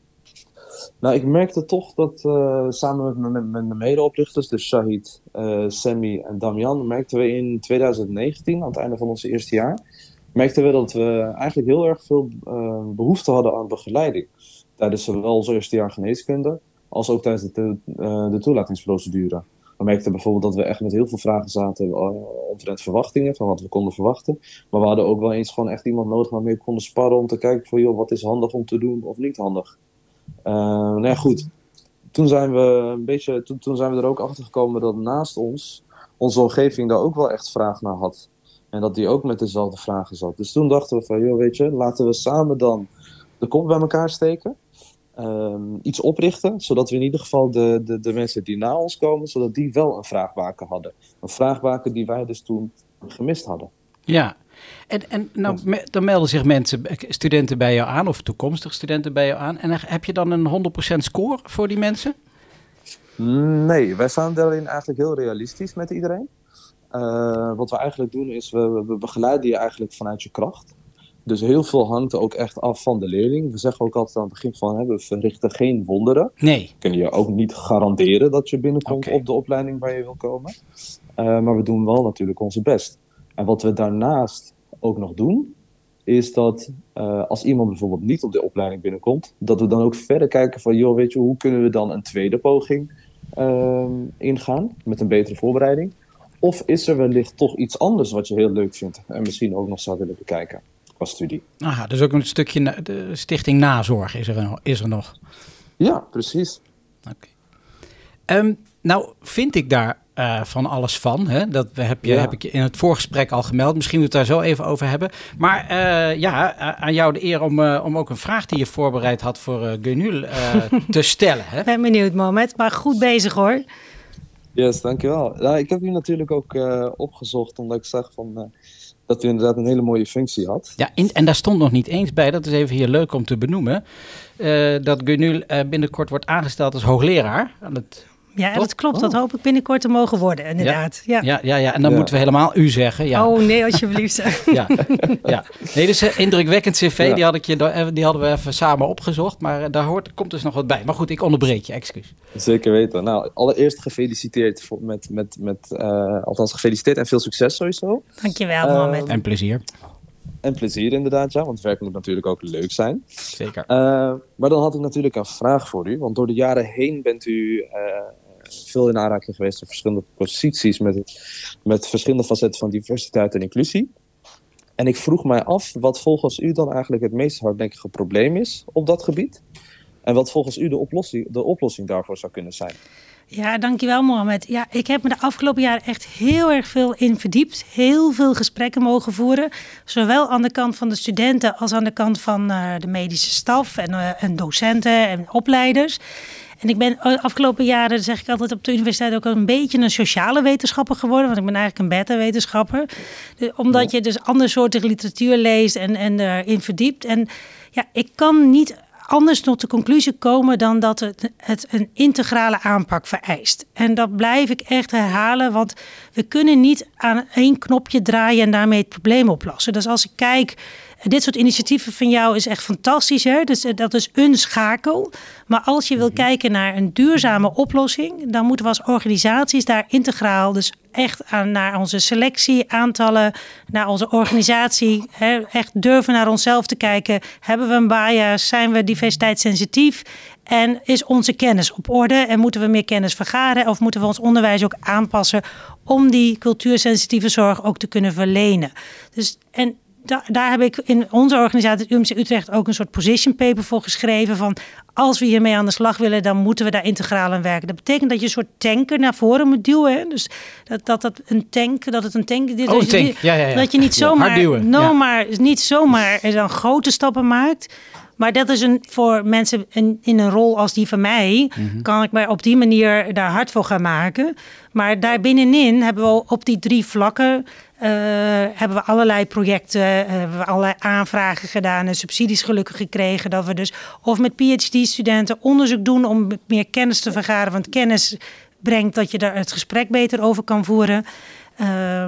Nou, ik merkte toch dat uh, samen met, met, met mijn medeoprichters, dus Shahid, uh, Sammy en Damian, merkten we in 2019, aan het einde van ons eerste jaar, merkten we dat we eigenlijk heel erg veel uh, behoefte hadden aan begeleiding. Tijdens zowel ons eerste jaar geneeskunde, als ook tijdens de, de toelatingsprocedure. We merkten bijvoorbeeld dat we echt met heel veel vragen zaten omtrent verwachtingen, van wat we konden verwachten. Maar we hadden ook wel eens gewoon echt iemand nodig waarmee we konden sparren om te kijken van, joh, wat is handig om te doen of niet handig. Uh, nou ja, goed. Toen zijn we een beetje, toen, toen zijn we er ook achter gekomen dat naast ons onze omgeving daar ook wel echt vraag naar had. En dat die ook met dezelfde vragen zat. Dus toen dachten we van, joh, weet je, laten we samen dan de kop bij elkaar steken. Um, iets oprichten, zodat we in ieder geval de, de, de mensen die na ons komen, zodat die wel een vraagbaken hadden. Een vraagbaken die wij dus toen gemist hadden. Ja, en, en nou, me, dan melden zich mensen, studenten bij jou aan, of toekomstige studenten bij jou aan. En heb je dan een 100% score voor die mensen? Nee, wij zijn daarin eigenlijk heel realistisch met iedereen. Uh, wat we eigenlijk doen is, we, we begeleiden je eigenlijk vanuit je kracht. Dus heel veel hangt ook echt af van de leerling. We zeggen ook altijd aan het begin van, hè, we verrichten geen wonderen. Nee. Kunnen je ook niet garanderen dat je binnenkomt okay. op de opleiding waar je wil komen. Uh, maar we doen wel natuurlijk onze best. En wat we daarnaast ook nog doen, is dat uh, als iemand bijvoorbeeld niet op de opleiding binnenkomt, dat we dan ook verder kijken van, joh, weet je, hoe kunnen we dan een tweede poging uh, ingaan met een betere voorbereiding? Of is er wellicht toch iets anders wat je heel leuk vindt en misschien ook nog zou willen bekijken qua studie? Aha, dus ook een stukje de stichting nazorg is er, is er nog. Ja, precies. Oké. Um, nou, vind ik daar uh, van alles van. Hè? Dat heb, je, ja. heb ik je in het voorgesprek al gemeld. Misschien moeten we het daar zo even over hebben. Maar uh, ja, aan jou de eer om, uh, om ook een vraag die je voorbereid had voor uh, Gunul te stellen. Hè? Ben benieuwd, Mohamed. Maar goed bezig hoor. Yes, dankjewel. Nou, ik heb u natuurlijk ook opgezocht omdat ik zag van, dat u inderdaad een hele mooie functie had. Ja, en daar stond nog niet eens bij, dat is even hier leuk om te benoemen, dat Gunul binnenkort wordt aangesteld als hoogleraar aan het ja, dat klopt. Dat oh. hoop ik binnenkort te mogen worden, inderdaad. Ja, ja, ja, ja. en dan moeten we helemaal u zeggen. Ja. Oh nee, alsjeblieft. ja, ja. Nee, dus een indrukwekkend cv, die, had ik je, die hadden we even samen opgezocht. Maar eh, daar hoort, komt dus nog wat bij. Maar goed, ik onderbreek je, excuus. Zeker weten. Nou, allereerst gefeliciteerd voor, met, met, met uh, althans gefeliciteerd en veel succes sowieso. Dankjewel, uh, Mohamed. En plezier. En plezier inderdaad, ja, want het werk moet natuurlijk ook leuk zijn. Zeker. Uh, maar dan had ik natuurlijk een vraag voor u, want door de jaren heen bent u veel in aanraking geweest op verschillende posities met, met verschillende facetten van diversiteit en inclusie. En ik vroeg mij af wat volgens u dan eigenlijk het meest hardnekkige probleem is op dat gebied. En wat volgens u de oplossing, de oplossing daarvoor zou kunnen zijn. Ja, dankjewel Mohamed. Ja, ik heb me de afgelopen jaren echt heel erg veel in verdiept. Heel veel gesprekken mogen voeren. Zowel aan de kant van de studenten als aan de kant van uh, de medische staf en, uh, en docenten en opleiders. En ik ben afgelopen jaren, zeg ik altijd op de universiteit, ook een beetje een sociale wetenschapper geworden. Want ik ben eigenlijk een beta-wetenschapper. Omdat je dus andere soorten literatuur leest en, en erin verdiept. En ja, ik kan niet anders tot de conclusie komen dan dat het, het een integrale aanpak vereist. En dat blijf ik echt herhalen, want we kunnen niet aan één knopje draaien en daarmee het probleem oplossen. Dus als ik kijk dit soort initiatieven van jou is echt fantastisch. Hè? Dus eh, dat is een schakel. Maar als je wil mhm. kijken naar een duurzame oplossing, dan moeten we als organisaties daar integraal, dus echt aan, naar onze selectie, aantallen, naar onze organisatie, hè? echt durven naar onszelf te kijken. Hebben we een bias? Zijn we diversiteitssensitief? En is onze kennis op orde? En moeten we meer kennis vergaren? Of moeten we ons onderwijs ook aanpassen om die cultuursensitieve zorg ook te kunnen verlenen? Dus, en daar, daar heb ik in onze organisatie, het UMC Utrecht, ook een soort position paper voor geschreven. Van als we hiermee aan de slag willen, dan moeten we daar integraal aan werken. Dat betekent dat je een soort tanker naar voren moet duwen. Hè? Dus dat, dat, dat een tank, dat het een tank is. Oh, tank. Ja, ja, ja. Dat je niet zomaar, no maar, niet zomaar dan grote stappen maakt. Maar dat is een, voor mensen in, in een rol als die van mij, mhm. kan ik me op die manier daar hard voor gaan maken. Maar daar binnenin hebben we op die drie vlakken uh, hebben we allerlei projecten, uh, hebben we allerlei aanvragen gedaan en subsidies gelukkig gekregen. Dat we dus of met PhD-studenten onderzoek doen om meer kennis te vergaren. Want kennis brengt dat je daar het gesprek beter over kan voeren. Uh,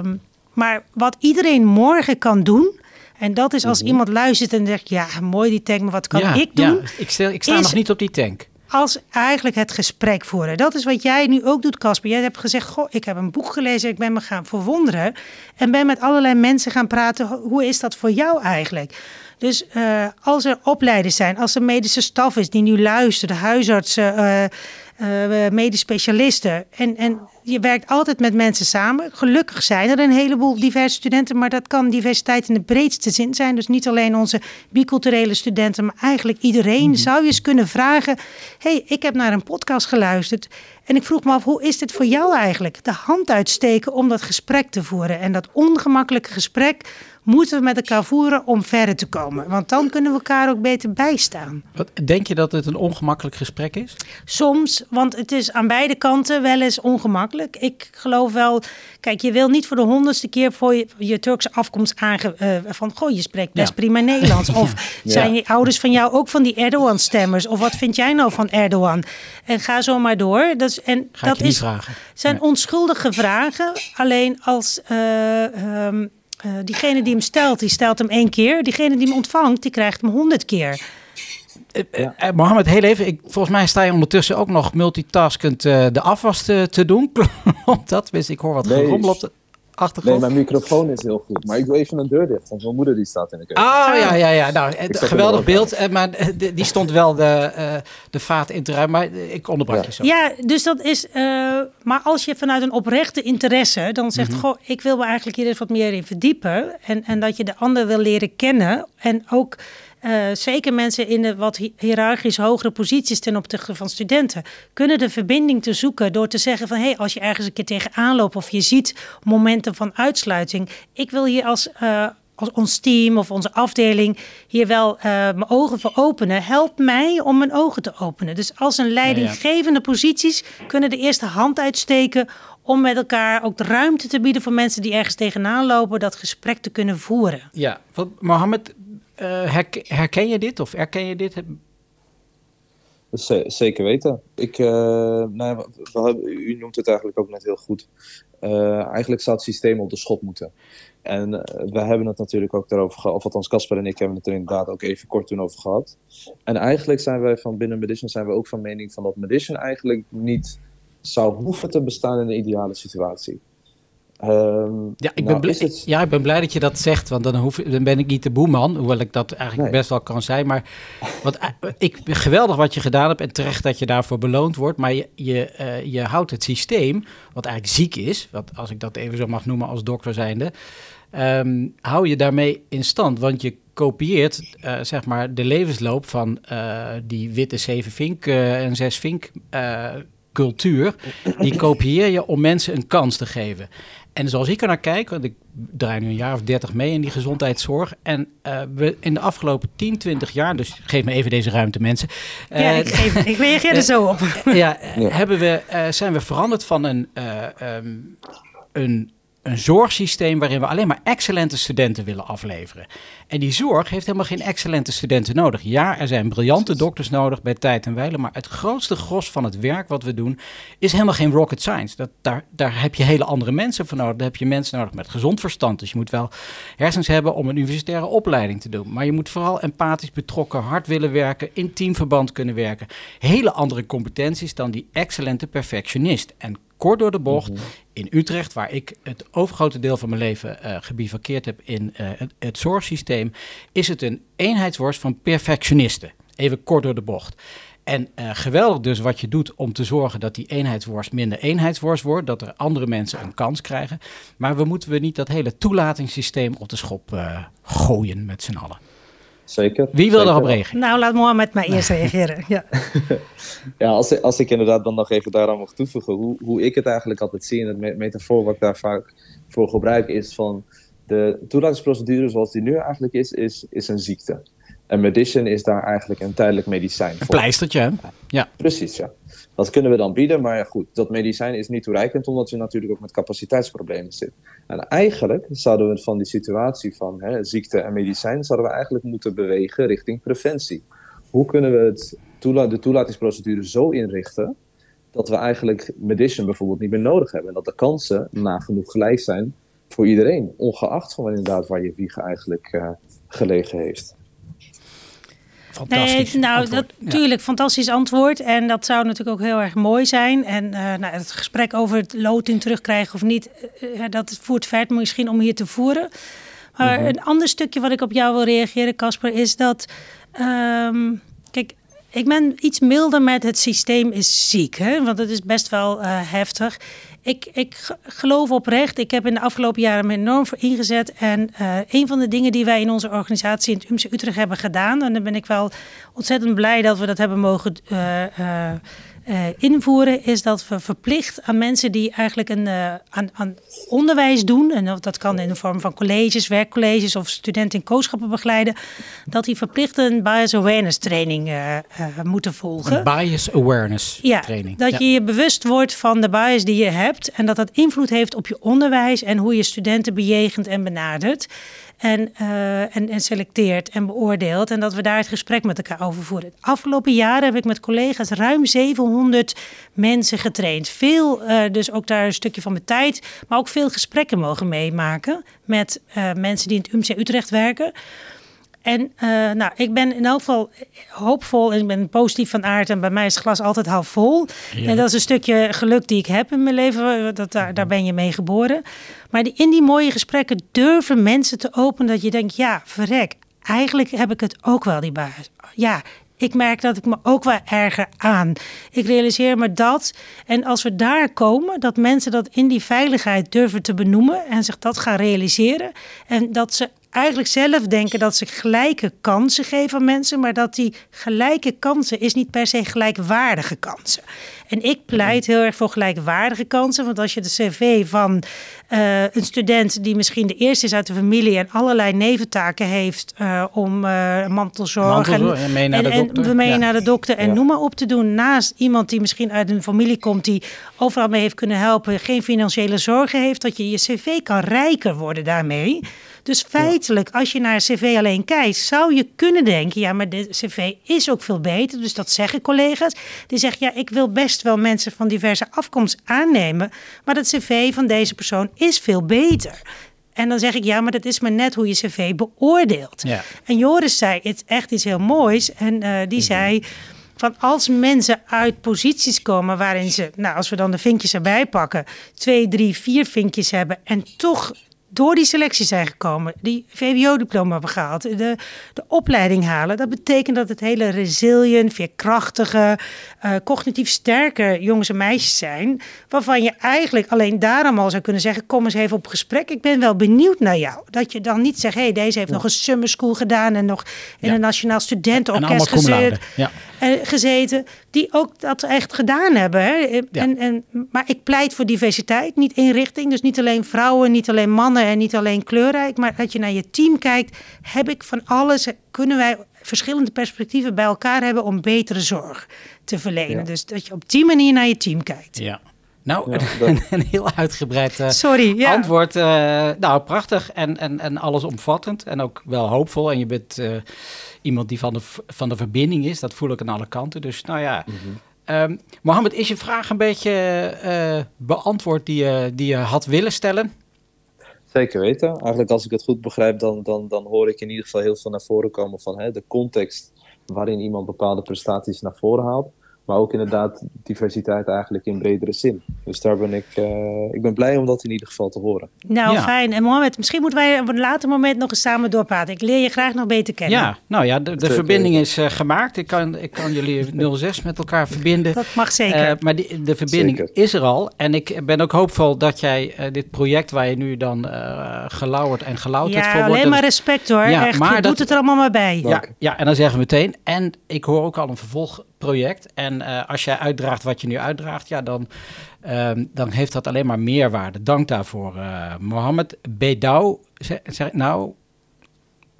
maar wat iedereen morgen kan doen, en dat is als mhm. iemand luistert en zegt: Ja, mooi die tank, maar wat kan ik doen? Ja, ik, stel, ik sta nog niet op die tank. Als eigenlijk het gesprek voeren. Dat is wat jij nu ook doet, Casper. Jij hebt gezegd: Goh, ik heb een boek gelezen, ik ben me gaan verwonderen. En ben met allerlei mensen gaan praten. Hoe is dat voor jou eigenlijk? Dus uh, als er opleiders zijn, als er medische staf is die nu luistert, de huisartsen. Uh, uh, medisch specialisten. En, en je werkt altijd met mensen samen. Gelukkig zijn er een heleboel diverse studenten, maar dat kan diversiteit in de breedste zin zijn. Dus niet alleen onze biculturele studenten, maar eigenlijk iedereen. Mhm. Zou je eens kunnen vragen: hey, ik heb naar een podcast geluisterd. En ik vroeg me af, hoe is dit voor jou eigenlijk? De hand uitsteken om dat gesprek te voeren. En dat ongemakkelijke gesprek moeten we met elkaar voeren om verder te komen. Want dan kunnen we elkaar ook beter bijstaan. Wat, denk je dat het een ongemakkelijk gesprek is? Soms, want het is aan beide kanten wel eens ongemakkelijk. Ik geloof wel, kijk, je wil niet voor de honderdste keer voor je, je Turkse afkomst aange... Uh, van, goh, je spreekt best prima Nederlands. Of zijn je ouders van jou ook van die Erdogan-stemmers? Of wat vind jij nou van Erdogan? En ga zo maar door. Dat is, en ga dat is, vragen. zijn onschuldige vragen. Alleen als... Uh, um, uh, diegene die hem stelt, die stelt hem één keer. Diegene die hem ontvangt, die krijgt hem honderd keer. Uh, uh, Mohammed, heel even. Ik, volgens mij sta je ondertussen ook nog multitaskend de afwas te, te doen. Klopt dat? Wist ik hoor wat nee, gerommel op de... achtergrond? Nee, mijn microfoon is heel goed. Maar ik doe even een deur dicht, want mijn moeder die staat in de keuken. Oh ja, ja, ja. Nou, geweldig beeld. eh, Maar eh, die stond wel de, eh, de vaat in te ruimen. Maar ik onderbrak Ja. je zo. Ja, dus dat is. eh, maar als je vanuit een oprechte interesse dan zegt: Mhm. Goh, ik wil me eigenlijk hier eens wat meer in verdiepen. En, en dat je de ander wil leren kennen. En ook eh, zeker mensen in de wat hi- hiërarchisch hogere posities ten opzichte van studenten. kunnen de verbinding te zoeken door te zeggen: van hé, hey, als je ergens een keer tegenaan loopt. of je ziet momenten van uitsluiting. Ik wil hier als. eh, als ons team of onze afdeling hier wel eh, mijn ogen voor openen, helpt mij om mijn ogen te openen. Dus als een leidinggevende posities kunnen de eerste hand uitsteken om met elkaar ook de ruimte te bieden voor mensen die ergens tegenaan lopen, dat gesprek te kunnen voeren. Ja, wat, Mohammed, eh, herk- herken je dit of erken je dit? Zeker weten. Ik, eh, nou we- u noemt het eigenlijk ook net heel goed. Eh, eigenlijk zou het systeem op de schop moeten. En we hebben het natuurlijk ook daarover gehad, of althans Casper en ik hebben het er inderdaad ook even kort toen over gehad. En eigenlijk zijn wij van binnen Medition zijn we ook van mening van dat Medition eigenlijk niet zou hoeven te bestaan in de ideale situatie. Ehm, Ja ik, nou ben blij, het- ja, ik ben blij dat je dat zegt, want dan, hoef, dan ben ik niet de boeman, hoewel ik dat eigenlijk Nee. best wel kan zijn. Maar wat, eh, ik, geweldig wat je gedaan hebt en terecht dat je daarvoor beloond wordt. Maar je, je, eh, je houdt het systeem, wat eigenlijk ziek is, wat, als ik dat even zo mag noemen als dokter zijnde, ehm, hou je daarmee in stand. Want je kopieert eh, zeg maar de levensloop van die witte zeven vink en zes vink cultuur. Die kopieer je om mensen een kans te geven. En zoals ik er naar kijk, want ik draai nu een jaar of dertig mee in die gezondheidszorg. En eh, we in de afgelopen 10, 20 jaar, dus geef me even deze ruimte mensen. ja, Eh, ik, geef, ik reageer er zo op. ja, Hebben we, eh, zijn we veranderd van een, eh, ehm, een, een zorgsysteem waarin we alleen maar excellente studenten willen afleveren. En die zorg heeft helemaal geen excellente studenten nodig. Ja, er zijn briljante dokters nodig bij tijd en wijle, maar het grootste gros van het werk wat we doen is helemaal geen rocket science. Dat, daar, daar heb je hele andere mensen voor nodig. Daar heb je mensen nodig met gezond verstand. Dus je moet wel hersens hebben om een universitaire opleiding te doen. Maar je moet vooral empathisch betrokken, hard willen werken, in teamverband kunnen werken. Hele andere competenties dan die excellente perfectionist. En kort door de bocht, in Utrecht, waar ik het overgrote deel van mijn leven gebivakkeerd heb in eh, het, het zorgsysteem, is het een eenheidsworst van perfectionisten. Even kort door de bocht. En eh, geweldig dus wat je doet om te zorgen dat die eenheidsworst minder eenheidsworst wordt, dat er andere mensen een kans krijgen. Maar we moeten we niet dat hele toelatingssysteem op de schop gooien met z'n allen. Zeker. Wie wil daarop reageren? Nou, laat Mohammed maar eerst reageren. Ja. Ja, als, ik- als ik inderdaad dan nog even daaraan mag toevoegen, hoe, hoe ik het eigenlijk altijd zie en het me- metafoor wat ik daar vaak voor gebruik is van de toelatingsprocedure zoals die nu eigenlijk is, is, is een ziekte. En medicine is daar eigenlijk een tijdelijk medicijn Een voor. pleistertje, hè? Ja. Precies, ja. Dat kunnen we dan bieden, maar ja, goed, dat medicijn is niet toereikend omdat we natuurlijk ook met capaciteitsproblemen zitten. En eigenlijk zouden we van die situatie van hè, ziekte en medicijn, zouden we eigenlijk moeten bewegen richting preventie. Hoe kunnen we het de toelatingsprocedure zo inrichten dat we eigenlijk medicine bijvoorbeeld niet meer nodig hebben en dat de kansen nagenoeg gelijk zijn voor iedereen, ongeacht van inderdaad waar je wieg eigenlijk eh, gelegen heeft. Fantastisch. Nee, nou, antwoord. dat, Ja. tuurlijk, fantastisch antwoord. En dat zou natuurlijk ook heel erg mooi zijn. En eh, nou, het gesprek over het loting terugkrijgen of niet, eh, eh, dat voert verder misschien om hier te voeren. Maar Mhm. een ander stukje wat ik op jou wil reageren, Casper, is dat. ehm, kijk, ik ben iets milder met het systeem is ziek, hè? want het is best wel eh, heftig. Ik, ik geloof oprecht, ik heb in de afgelopen jaren me enorm voor ingezet. En eh, een van de dingen die wij in onze organisatie in het UMC Utrecht hebben gedaan, en daar ben ik wel ontzettend blij dat we dat hebben mogen eh, eh, invoeren, is dat we verplicht aan mensen die eigenlijk een, eh, aan, aan onderwijs doen, en dat- dat kan in de vorm van colleges, werkcolleges of studenten in kooschappen begeleiden, dat die verplicht een bias awareness training eh, moeten volgen. Een bias awareness Ja, training. dat Ja. je je bewust wordt van de bias die je hebt en dat dat invloed heeft op je onderwijs en hoe je studenten bejegent en benadert. En, eh, en, en selecteert en beoordeelt. En dat we daar het gesprek met elkaar over voeren. De afgelopen jaren heb ik met collega's ruim 700 mensen getraind. Veel, eh, dus ook daar een stukje van mijn tijd. Maar ook veel gesprekken mogen meemaken met eh, mensen die in het UMC Utrecht werken. En uh, nou, ik ben in elk geval hoopvol en ik ben positief van aard. En bij mij is het glas altijd half vol. Ja. En dat is een stukje geluk die ik heb in mijn leven. Dat, daar, daar ben je mee geboren. Maar die, in die mooie gesprekken durven mensen te openen dat je denkt, ja, verrek. Eigenlijk heb ik het ook wel, die baas. Ja, ik merk dat ik me ook wel erger aan. Ik realiseer me dat. En als we daar komen, dat mensen dat in die veiligheid durven te benoemen en zich dat gaan realiseren. En dat ze eigenlijk zelf denken dat ze gelijke kansen geven aan mensen, maar dat die gelijke kansen is niet per se gelijkwaardige kansen. En ik pleit heel erg voor gelijkwaardige kansen, want als je de cv van uh, een student die misschien de eerste is uit de familie en allerlei neventaken heeft uh, om uh, mantelzorg en, en mee naar de dokter, en mee ja. naar de dokter en ja. noem maar op te doen, naast iemand die misschien uit een familie komt die overal mee heeft kunnen helpen, geen financiële zorgen heeft, dat je je cv kan rijker worden daarmee. Dus feitelijk, als je naar cv alleen kijkt, zou je kunnen denken: ja, maar de cv is ook veel beter. Dus dat zeggen collega's. Die zeggen: ja, ik wil best wel mensen van diverse afkomst aannemen, maar dat cv van deze persoon is veel beter. En dan zeg ik, ja, maar dat is maar net hoe je cv beoordeelt. Ja. En Joris zei het echt iets heel moois. En uh, die mm -hmm. zei van als mensen uit posities komen waarin ze, nou, als we dan de vinkjes erbij pakken, twee, drie, vier vinkjes hebben en toch door die selectie zijn gekomen, die VWO-diploma hebben gehaald, de, de opleiding halen. Dat betekent dat het hele resilient, veerkrachtige, uh, cognitief sterke jongens en meisjes zijn. Waarvan je eigenlijk alleen daarom al zou kunnen zeggen: kom eens even op gesprek. Ik ben wel benieuwd naar jou. Dat je dan niet zegt: hé, hey, deze heeft ja. nog een summer school gedaan en nog in Ja. een nationaal studentenorkest gezeten, Ja. eh, gezeten. Die ook dat echt gedaan hebben. Hè? En, en, maar ik pleit voor diversiteit, niet inrichting. Dus niet alleen vrouwen, niet alleen mannen en niet alleen kleurrijk. Maar dat je naar je team kijkt. Heb ik van alles, kunnen wij verschillende perspectieven bij elkaar hebben om betere zorg te verlenen. Ja. Dus dat je op die manier naar je team kijkt. Ja. Nou, Ja, een, dat- een heel uitgebreid eh, Sorry, ja. antwoord. eh, nou, prachtig en, en, en allesomvattend en ook wel hoopvol. En je bent eh, iemand die van de, van de verbinding is. Dat voel ik aan alle kanten. Dus nou ja. Ehm, Mohammed, is je vraag een beetje eh, beantwoord die je, die je had willen stellen? Zeker weten. Eigenlijk als ik het goed begrijp, dan, dan, dan hoor ik in ieder geval heel veel naar voren komen van hè, de context waarin iemand bepaalde prestaties naar voren haalt. Maar ook inderdaad diversiteit eigenlijk in bredere zin. Dus daar ben ik, eh, ik ben blij om dat in ieder geval te horen. Nou, Ja. fijn. En Mohamed, misschien moeten wij op een later moment nog eens samen doorpraten. Ik leer je graag nog beter kennen. Ja, nou ja, de, de Zeker verbinding is eh, gemaakt. Ik kan, ik kan jullie 06 met elkaar verbinden. Dat mag zeker. Eh, maar die, de verbinding Zeker. is er al. En ik ben ook hoopvol dat jij eh, dit project waar je nu dan eh gelauwerd en gelouterd ja, voor wordt. alleen dat- maar respect hoor. Ja, Echt, maar je dat- doet het er allemaal maar bij. Ja. ja, ja, en dan zeggen we meteen. En ik hoor ook al een vervolgproject. En eh, als jij uitdraagt wat je nu uitdraagt, ja, dan, ehm, dan heeft dat alleen maar meerwaarde. Dank daarvoor, eh Mohammed Bedouw. Zeg, zeg, nou,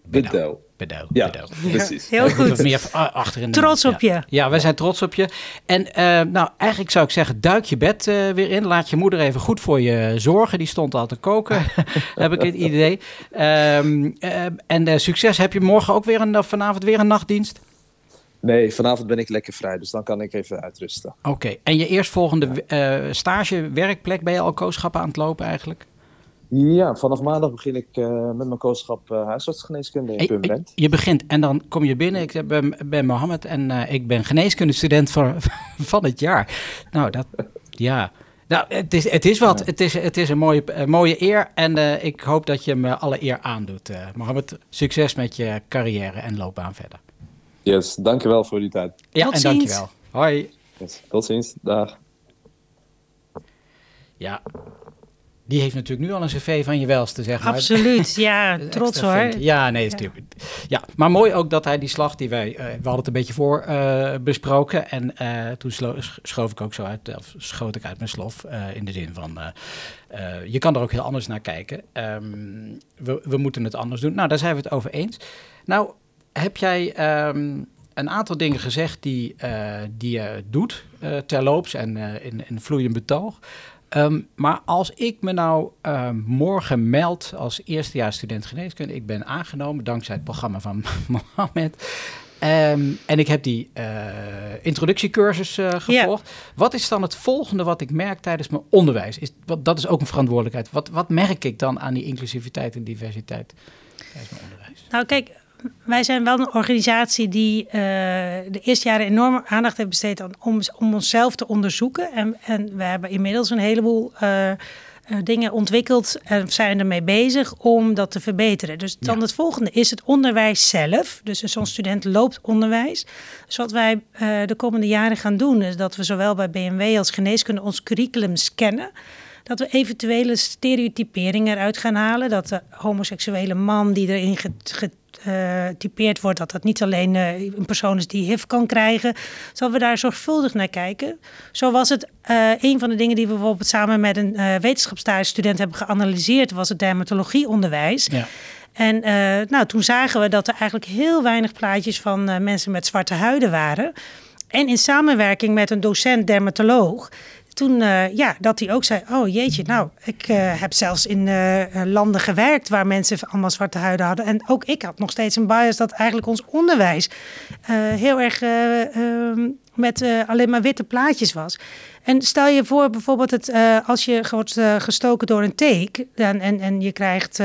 Bedel. Bedouw. Ja, Bedouw. precies. Heel goed. er meer a- achter in de Trots op ja. je. Ja, wij zijn trots op je. En eh, nou, eigenlijk zou ik zeggen, duik je bed eh, weer in. Laat je moeder even goed voor je zorgen. Die stond al te koken, heb ik het idee. Ehm, eh, en succes. Heb je morgen ook weer een, vanavond weer een nachtdienst? Nee, vanavond ben ik lekker vrij, dus dan kan ik even uitrusten. Oké. En je eerstvolgende eh stage, werkplek, ben je al kooschap aan het lopen eigenlijk? Ja, vanaf maandag begin ik eh, met mijn kooschap eh, huisartsgeneeskunde in Eh, Purmerend. Je begint en dan kom je binnen. Ik ben, ben Mohammed en eh, ik ben geneeskundestudent van, van het jaar. Nou, dat, ja. Nou, het is, het is wat. Ja. Het, is, het is een mooie, mooie eer en eh, ik hoop dat je me alle eer aandoet. eh Mohammed, succes met je carrière en loopbaan verder. Yes, dankjewel voor die tijd. Ja, Tot en ziens. dankjewel. Hoi. Yes, tot ziens, dag. Ja, die heeft natuurlijk nu al een cv van je welste, zeg maar. Absoluut. Ja, trots hoor. vent. Ja, nee, natuurlijk. Ja, maar mooi ook dat hij die slag die wij, eh, we hadden het een beetje voor eh, besproken. En eh, toen schoof ik ook zo uit, of schoot ik uit mijn slof. eh, in de zin van, je kan er ook heel anders naar kijken. Ehm, we, we moeten het anders doen. Nou, daar zijn we het over eens. Nou, heb jij ehm, een aantal dingen gezegd die, eh, die je doet eh, terloops en eh, in, in vloeiend betoog. Ehm, maar als ik me nou ehm, morgen meld als eerstejaarsstudent geneeskunde, ik ben aangenomen dankzij het programma van Mohammed. En ik heb die introductiecursus gevolgd. Wat is dan het volgende wat ik merk tijdens mijn onderwijs? Is, wat, dat is ook een verantwoordelijkheid. Wat, wat merk ik dan aan die inclusiviteit en diversiteit tijdens mijn onderwijs? Nou, kijk, wij zijn wel een organisatie die uh, de eerste jaren enorm aandacht heeft besteed aan, om, om onszelf te onderzoeken. En, en we hebben inmiddels een heleboel uh, dingen ontwikkeld en zijn ermee bezig om dat te verbeteren. Dus dan het volgende is het onderwijs zelf. Dus zo'n student loopt onderwijs. Dus wat wij de komende jaren gaan doen, is dat we zowel bij BMW als geneeskunde ons curriculum scannen dat we eventuele stereotyperingen eruit gaan halen. Dat de homoseksuele man die erin getypeerd wordt, dat dat niet alleen uh, een persoon is die HIV kan krijgen. Zal we daar zorgvuldig naar kijken. Zo was het uh, een van de dingen die we bijvoorbeeld samen met een uh, wetenschapsstudent hebben geanalyseerd, was het dermatologieonderwijs. Ja. En nou, toen zagen we dat er eigenlijk heel weinig plaatjes van mensen met zwarte huiden waren. En in samenwerking met een docent dermatoloog toen, uh, ja, dat hij ook zei: Oh jeetje, nou, ik uh, heb zelfs in uh, landen gewerkt waar mensen allemaal zwarte huiden hadden. En ook ik had nog steeds een bias dat eigenlijk ons onderwijs heel erg ehm, met alleen maar witte plaatjes was. En stel je voor bijvoorbeeld het, als je wordt gestoken door een teek en, en, en je krijgt.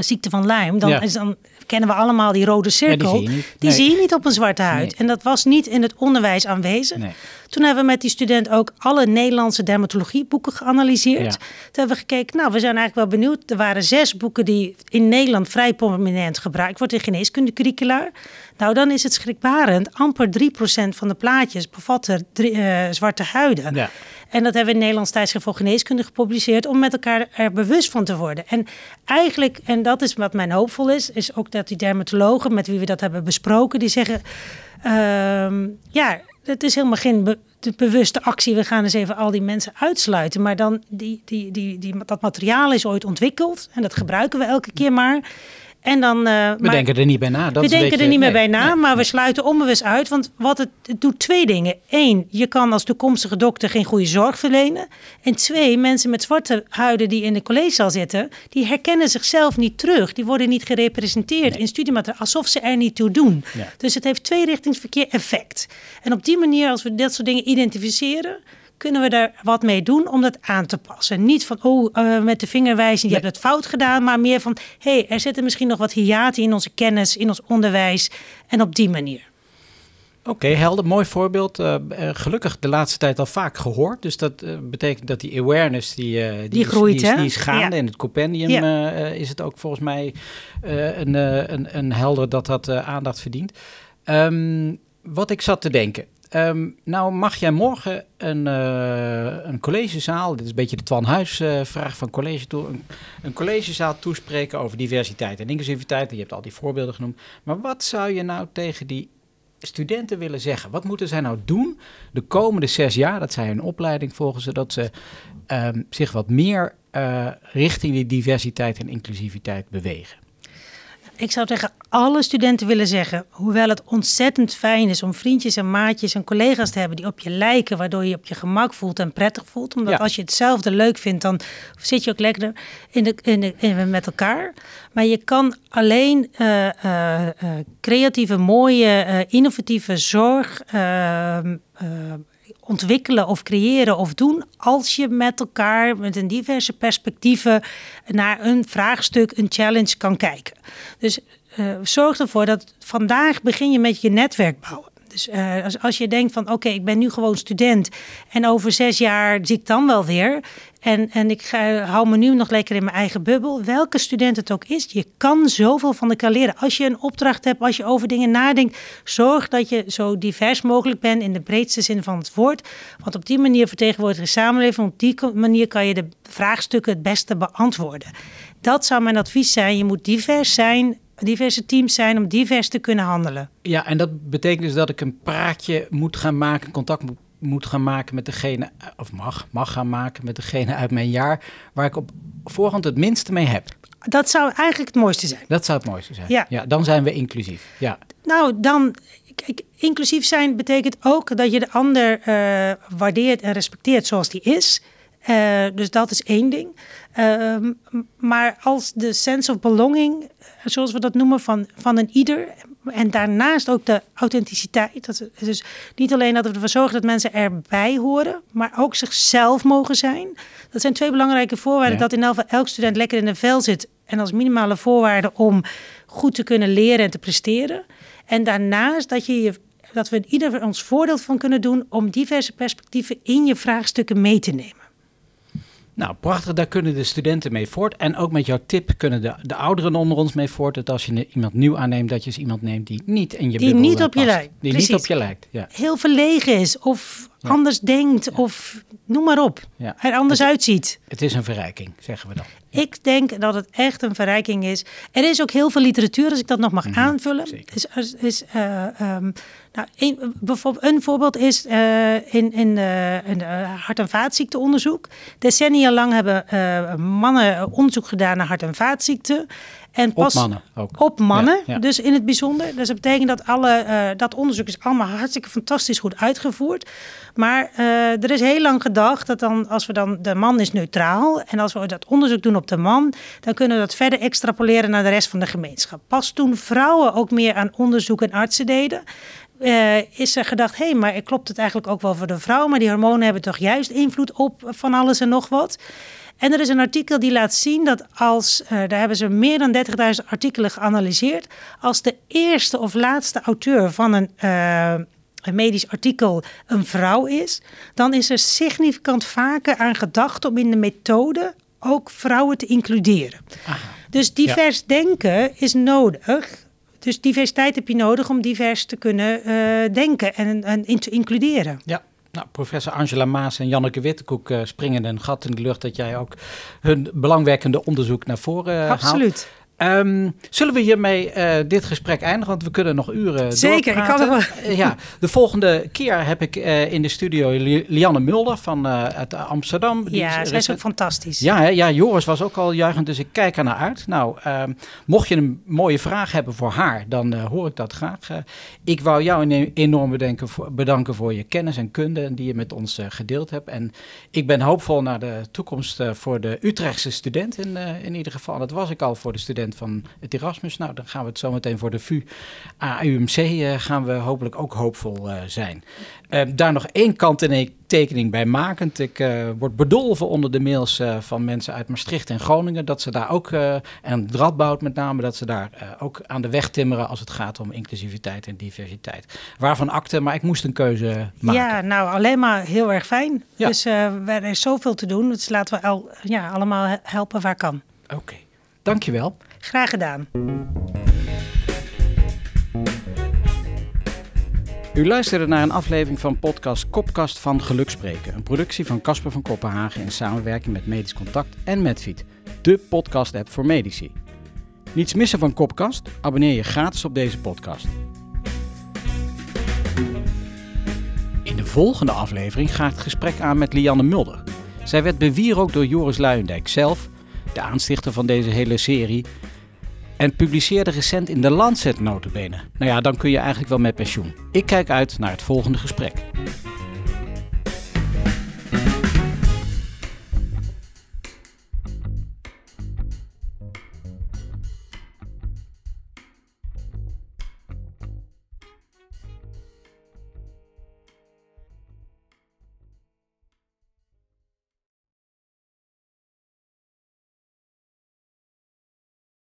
ziekte van Lyme, dan, ja. is dan kennen we allemaal die rode cirkel. die zie je niet, die zie je niet op een zwarte huid. Nee. En dat was niet in het onderwijs aanwezig. Nee. Toen hebben we met die student ook alle Nederlandse dermatologieboeken geanalyseerd. Toen hebben we gekeken, nou, we zijn eigenlijk wel benieuwd. Er waren zes boeken die in Nederland vrij prominent gebruikt worden in geneeskundecurricula. Nou, dan is het schrikbarend. Amper 3% van de plaatjes bevatten uh, zwarte huiden. Ja. En dat hebben we in Nederlands tijdschrift voor geneeskunde gepubliceerd om met elkaar er bewust van te worden. En eigenlijk, en dat is wat mijn hoopvol is, is ook dat die dermatologen met wie we dat hebben besproken, die zeggen, uh, ja, het is helemaal geen be de bewuste actie. We gaan eens even al die mensen uitsluiten. Maar dan die, die, die, die, dat materiaal is ooit ontwikkeld en dat gebruiken we elke keer maar. En dan, uh, we denken er niet bij na. Dat we denken er niet meer bij na, maar we sluiten onbewust uit. Want wat het, het, doet twee dingen. Eén, je kan als toekomstige dokter geen goede zorg verlenen. En twee, mensen met zwarte huiden die in de collegezaal zitten, die herkennen zichzelf niet terug. Die worden niet gerepresenteerd in studiemateriaal, alsof ze er niet toe doen. Dus het heeft tweerichtingsverkeer effect. En op die manier, als we dat soort dingen identificeren kunnen we daar wat mee doen om dat aan te passen. Niet van, oh, uh, met de vingerwijzing, je hebt het fout gedaan, maar meer van, hé, hey, er zitten misschien nog wat hiaten in onze kennis, in ons onderwijs en op die manier. Oké, okay, helder, mooi voorbeeld. Uh, gelukkig de laatste tijd al vaak gehoord. Dus dat uh, betekent dat die awareness die, die, die groeit, die, hè? die is gaande. Ja. In het compendium ja. is het ook volgens mij een, een, een helder dat dat aandacht verdient. Um, wat ik zat te denken. Um, nou mag jij morgen een, uh, een collegezaal, dit is een beetje de Twan Huis uh, vraag van college toe, een, een, collegezaal toespreken over diversiteit en inclusiviteit. Je hebt al die voorbeelden genoemd. Maar wat zou je nou tegen die studenten willen zeggen? Wat moeten zij nou doen de komende zes jaar, dat zij hun opleiding volgen, zodat ze um, zich wat meer uh, richting die diversiteit en inclusiviteit bewegen? Ik zou tegen alle studenten willen zeggen, hoewel het ontzettend fijn is om vriendjes en maatjes en collega's te hebben die op je lijken, waardoor je op je gemak voelt en prettig voelt. Omdat als je hetzelfde leuk vindt, dan zit je ook lekker in de, in de, in, met elkaar. Maar je kan alleen uh, uh, creatieve, mooie, innovatieve zorg ehm, ontwikkelen of creëren of doen als je met elkaar met een diverse perspectieven naar een vraagstuk, een challenge kan kijken. Dus uh, zorg ervoor dat vandaag begin je met je netwerk bouwen. Dus uh, als, als je denkt van oké, ik ben nu gewoon student en over zes jaar zie ik dan wel weer. En, en ik hou me nu nog lekker in mijn eigen bubbel. Welke student het ook is, je kan zoveel van elkaar leren. Als je een opdracht hebt, als je over dingen nadenkt, zorg dat je zo divers mogelijk bent in de breedste zin van het woord. Want op die manier vertegenwoordigt de samenleving. Op die manier kan je de vraagstukken het beste beantwoorden. Dat zou mijn advies zijn. Je moet divers zijn diverse teams zijn om divers te kunnen handelen. Ja, en dat betekent dus dat ik een praatje moet gaan maken, contact moet, moet gaan maken met degene, of mag, mag gaan maken met degene uit mijn jaar, waar ik op voorhand het minste mee heb. Dat zou eigenlijk het mooiste zijn. Dat zou het mooiste zijn. Ja, ja dan zijn we inclusief. Ja. Nou, dan kijk, inclusief zijn betekent ook dat je de ander uh, waardeert en respecteert zoals die is. Uh, dus dat is één ding. Uh, maar als de sense of belonging zoals we dat noemen, van, van een ieder. En daarnaast ook de authenticiteit. Dat, dus niet alleen dat we ervoor zorgen dat mensen erbij horen, maar ook zichzelf mogen zijn. Dat zijn twee belangrijke voorwaarden. Dat in elk, elk student lekker in de vel zit en als minimale voorwaarde om goed te kunnen leren en te presteren. En daarnaast dat, je je, dat we ieder ons voordeel van kunnen doen om diverse perspectieven in je vraagstukken mee te nemen. Nou, prachtig, daar kunnen de studenten mee voort. En ook met jouw tip kunnen de, de ouderen onder ons mee voort. Dat als je iemand nieuw aanneemt, dat je eens iemand neemt die niet in je Die niet eh, op je lijkt. Die Precies. niet op je lijkt, ja. Heel verlegen is of anders denkt of noem maar op. ja. Er anders uitziet. Het is een verrijking, zeggen we dan. Ik denk dat het echt een verrijking is. Er is ook heel veel literatuur, als ik dat nog mag aanvullen. Mhm, zeker. Is, is, is, eh, ehm, nou, een, bijvoorbeeld, een voorbeeld is eh, in, in, eh, in hart- en vaatziekteonderzoek. Decennia lang hebben mannen onderzoek gedaan naar hart- en vaatziekten. En Op pas mannen ook. op mannen, Ja, ja. dus in het bijzonder. Dus dat betekent dat alle, eh, dat onderzoek is allemaal hartstikke fantastisch goed uitgevoerd. Maar eh, er is heel lang gedacht dat dan, als we dan, de man is neutraal. En als we dat onderzoek doen op de man, dan kunnen we dat verder extrapoleren naar de rest van de gemeenschap. Pas toen vrouwen ook meer aan onderzoek en artsen deden, eh, is er gedacht, hé, hey, maar klopt het eigenlijk ook wel voor de vrouw? Maar die hormonen hebben toch juist invloed op van alles en nog wat. En er is een artikel die laat zien dat als, eh, daar hebben ze meer dan 30.000 artikelen geanalyseerd, als de eerste of laatste auteur van een, eh, een medisch artikel een vrouw is, dan is er significant vaker aan gedacht om in de methode ook vrouwen te includeren. Dus divers denken is nodig. Dus diversiteit heb je nodig om divers te kunnen eh, denken en, en in te includeren. Ja. Nou, professor Angela Maas en Janneke Wittekoek eh, springen een gat in de lucht dat jij ook hun belangwekkende onderzoek naar voren eh, haalt. Absoluut. Ehm, zullen we hiermee eh, dit gesprek eindigen? Want we kunnen nog uren Zeker, ik kan er Eh, ja, de volgende keer heb ik eh, in de studio Li- Lianne Mulder van uit Amsterdam. Die Ja, zij is ook fantastisch. Ja, hè? ja, Joris was ook al juichend, dus ik kijk er naar uit. Nou, ehm, mocht je een mooie vraag hebben voor haar, dan hoor ik dat graag. Ik wou jou enorm bedenken voor, bedanken voor je kennis en kunde die je met ons gedeeld hebt. En ik ben hoopvol naar de toekomst voor de Utrechtse student in, in ieder geval. Dat was ik al voor de student van het Erasmus. Nou, dan gaan we het zo meteen voor de VU AUMC eh, gaan we hopelijk ook hoopvol eh, zijn. Eh, daar nog één kanttekening bij makend. Ik eh, word bedolven onder de mails van mensen uit Maastricht en Groningen. Dat ze daar ook, en Radboud met name, dat ze daar ook aan de weg timmeren als het gaat om inclusiviteit en diversiteit. Waarvan akte, maar ik moest een keuze maken. Ja, nou alleen maar heel erg fijn. Ja. Dus er is zoveel te doen. Dus laten we al, ja, allemaal he- helpen waar kan. Oké, dankjewel. Graag gedaan. U luisterde naar een aflevering van podcast Kopkast van Gelukspreken. Een productie van Casper van Kopenhagen in samenwerking met Medisch Contact en Medfeed. De podcast-app voor medici. Niets missen van Kopkast? Abonneer je gratis op deze podcast. In de volgende aflevering ga ik het gesprek aan met Lianne Mulder. Zij werd bewierookt door Joris Luijendijk zelf, de aanstichter van deze hele serie, en publiceerde recent in de Lancet notabene. Nou ja, dan kun je eigenlijk wel met pensioen. Ik kijk uit naar het volgende gesprek.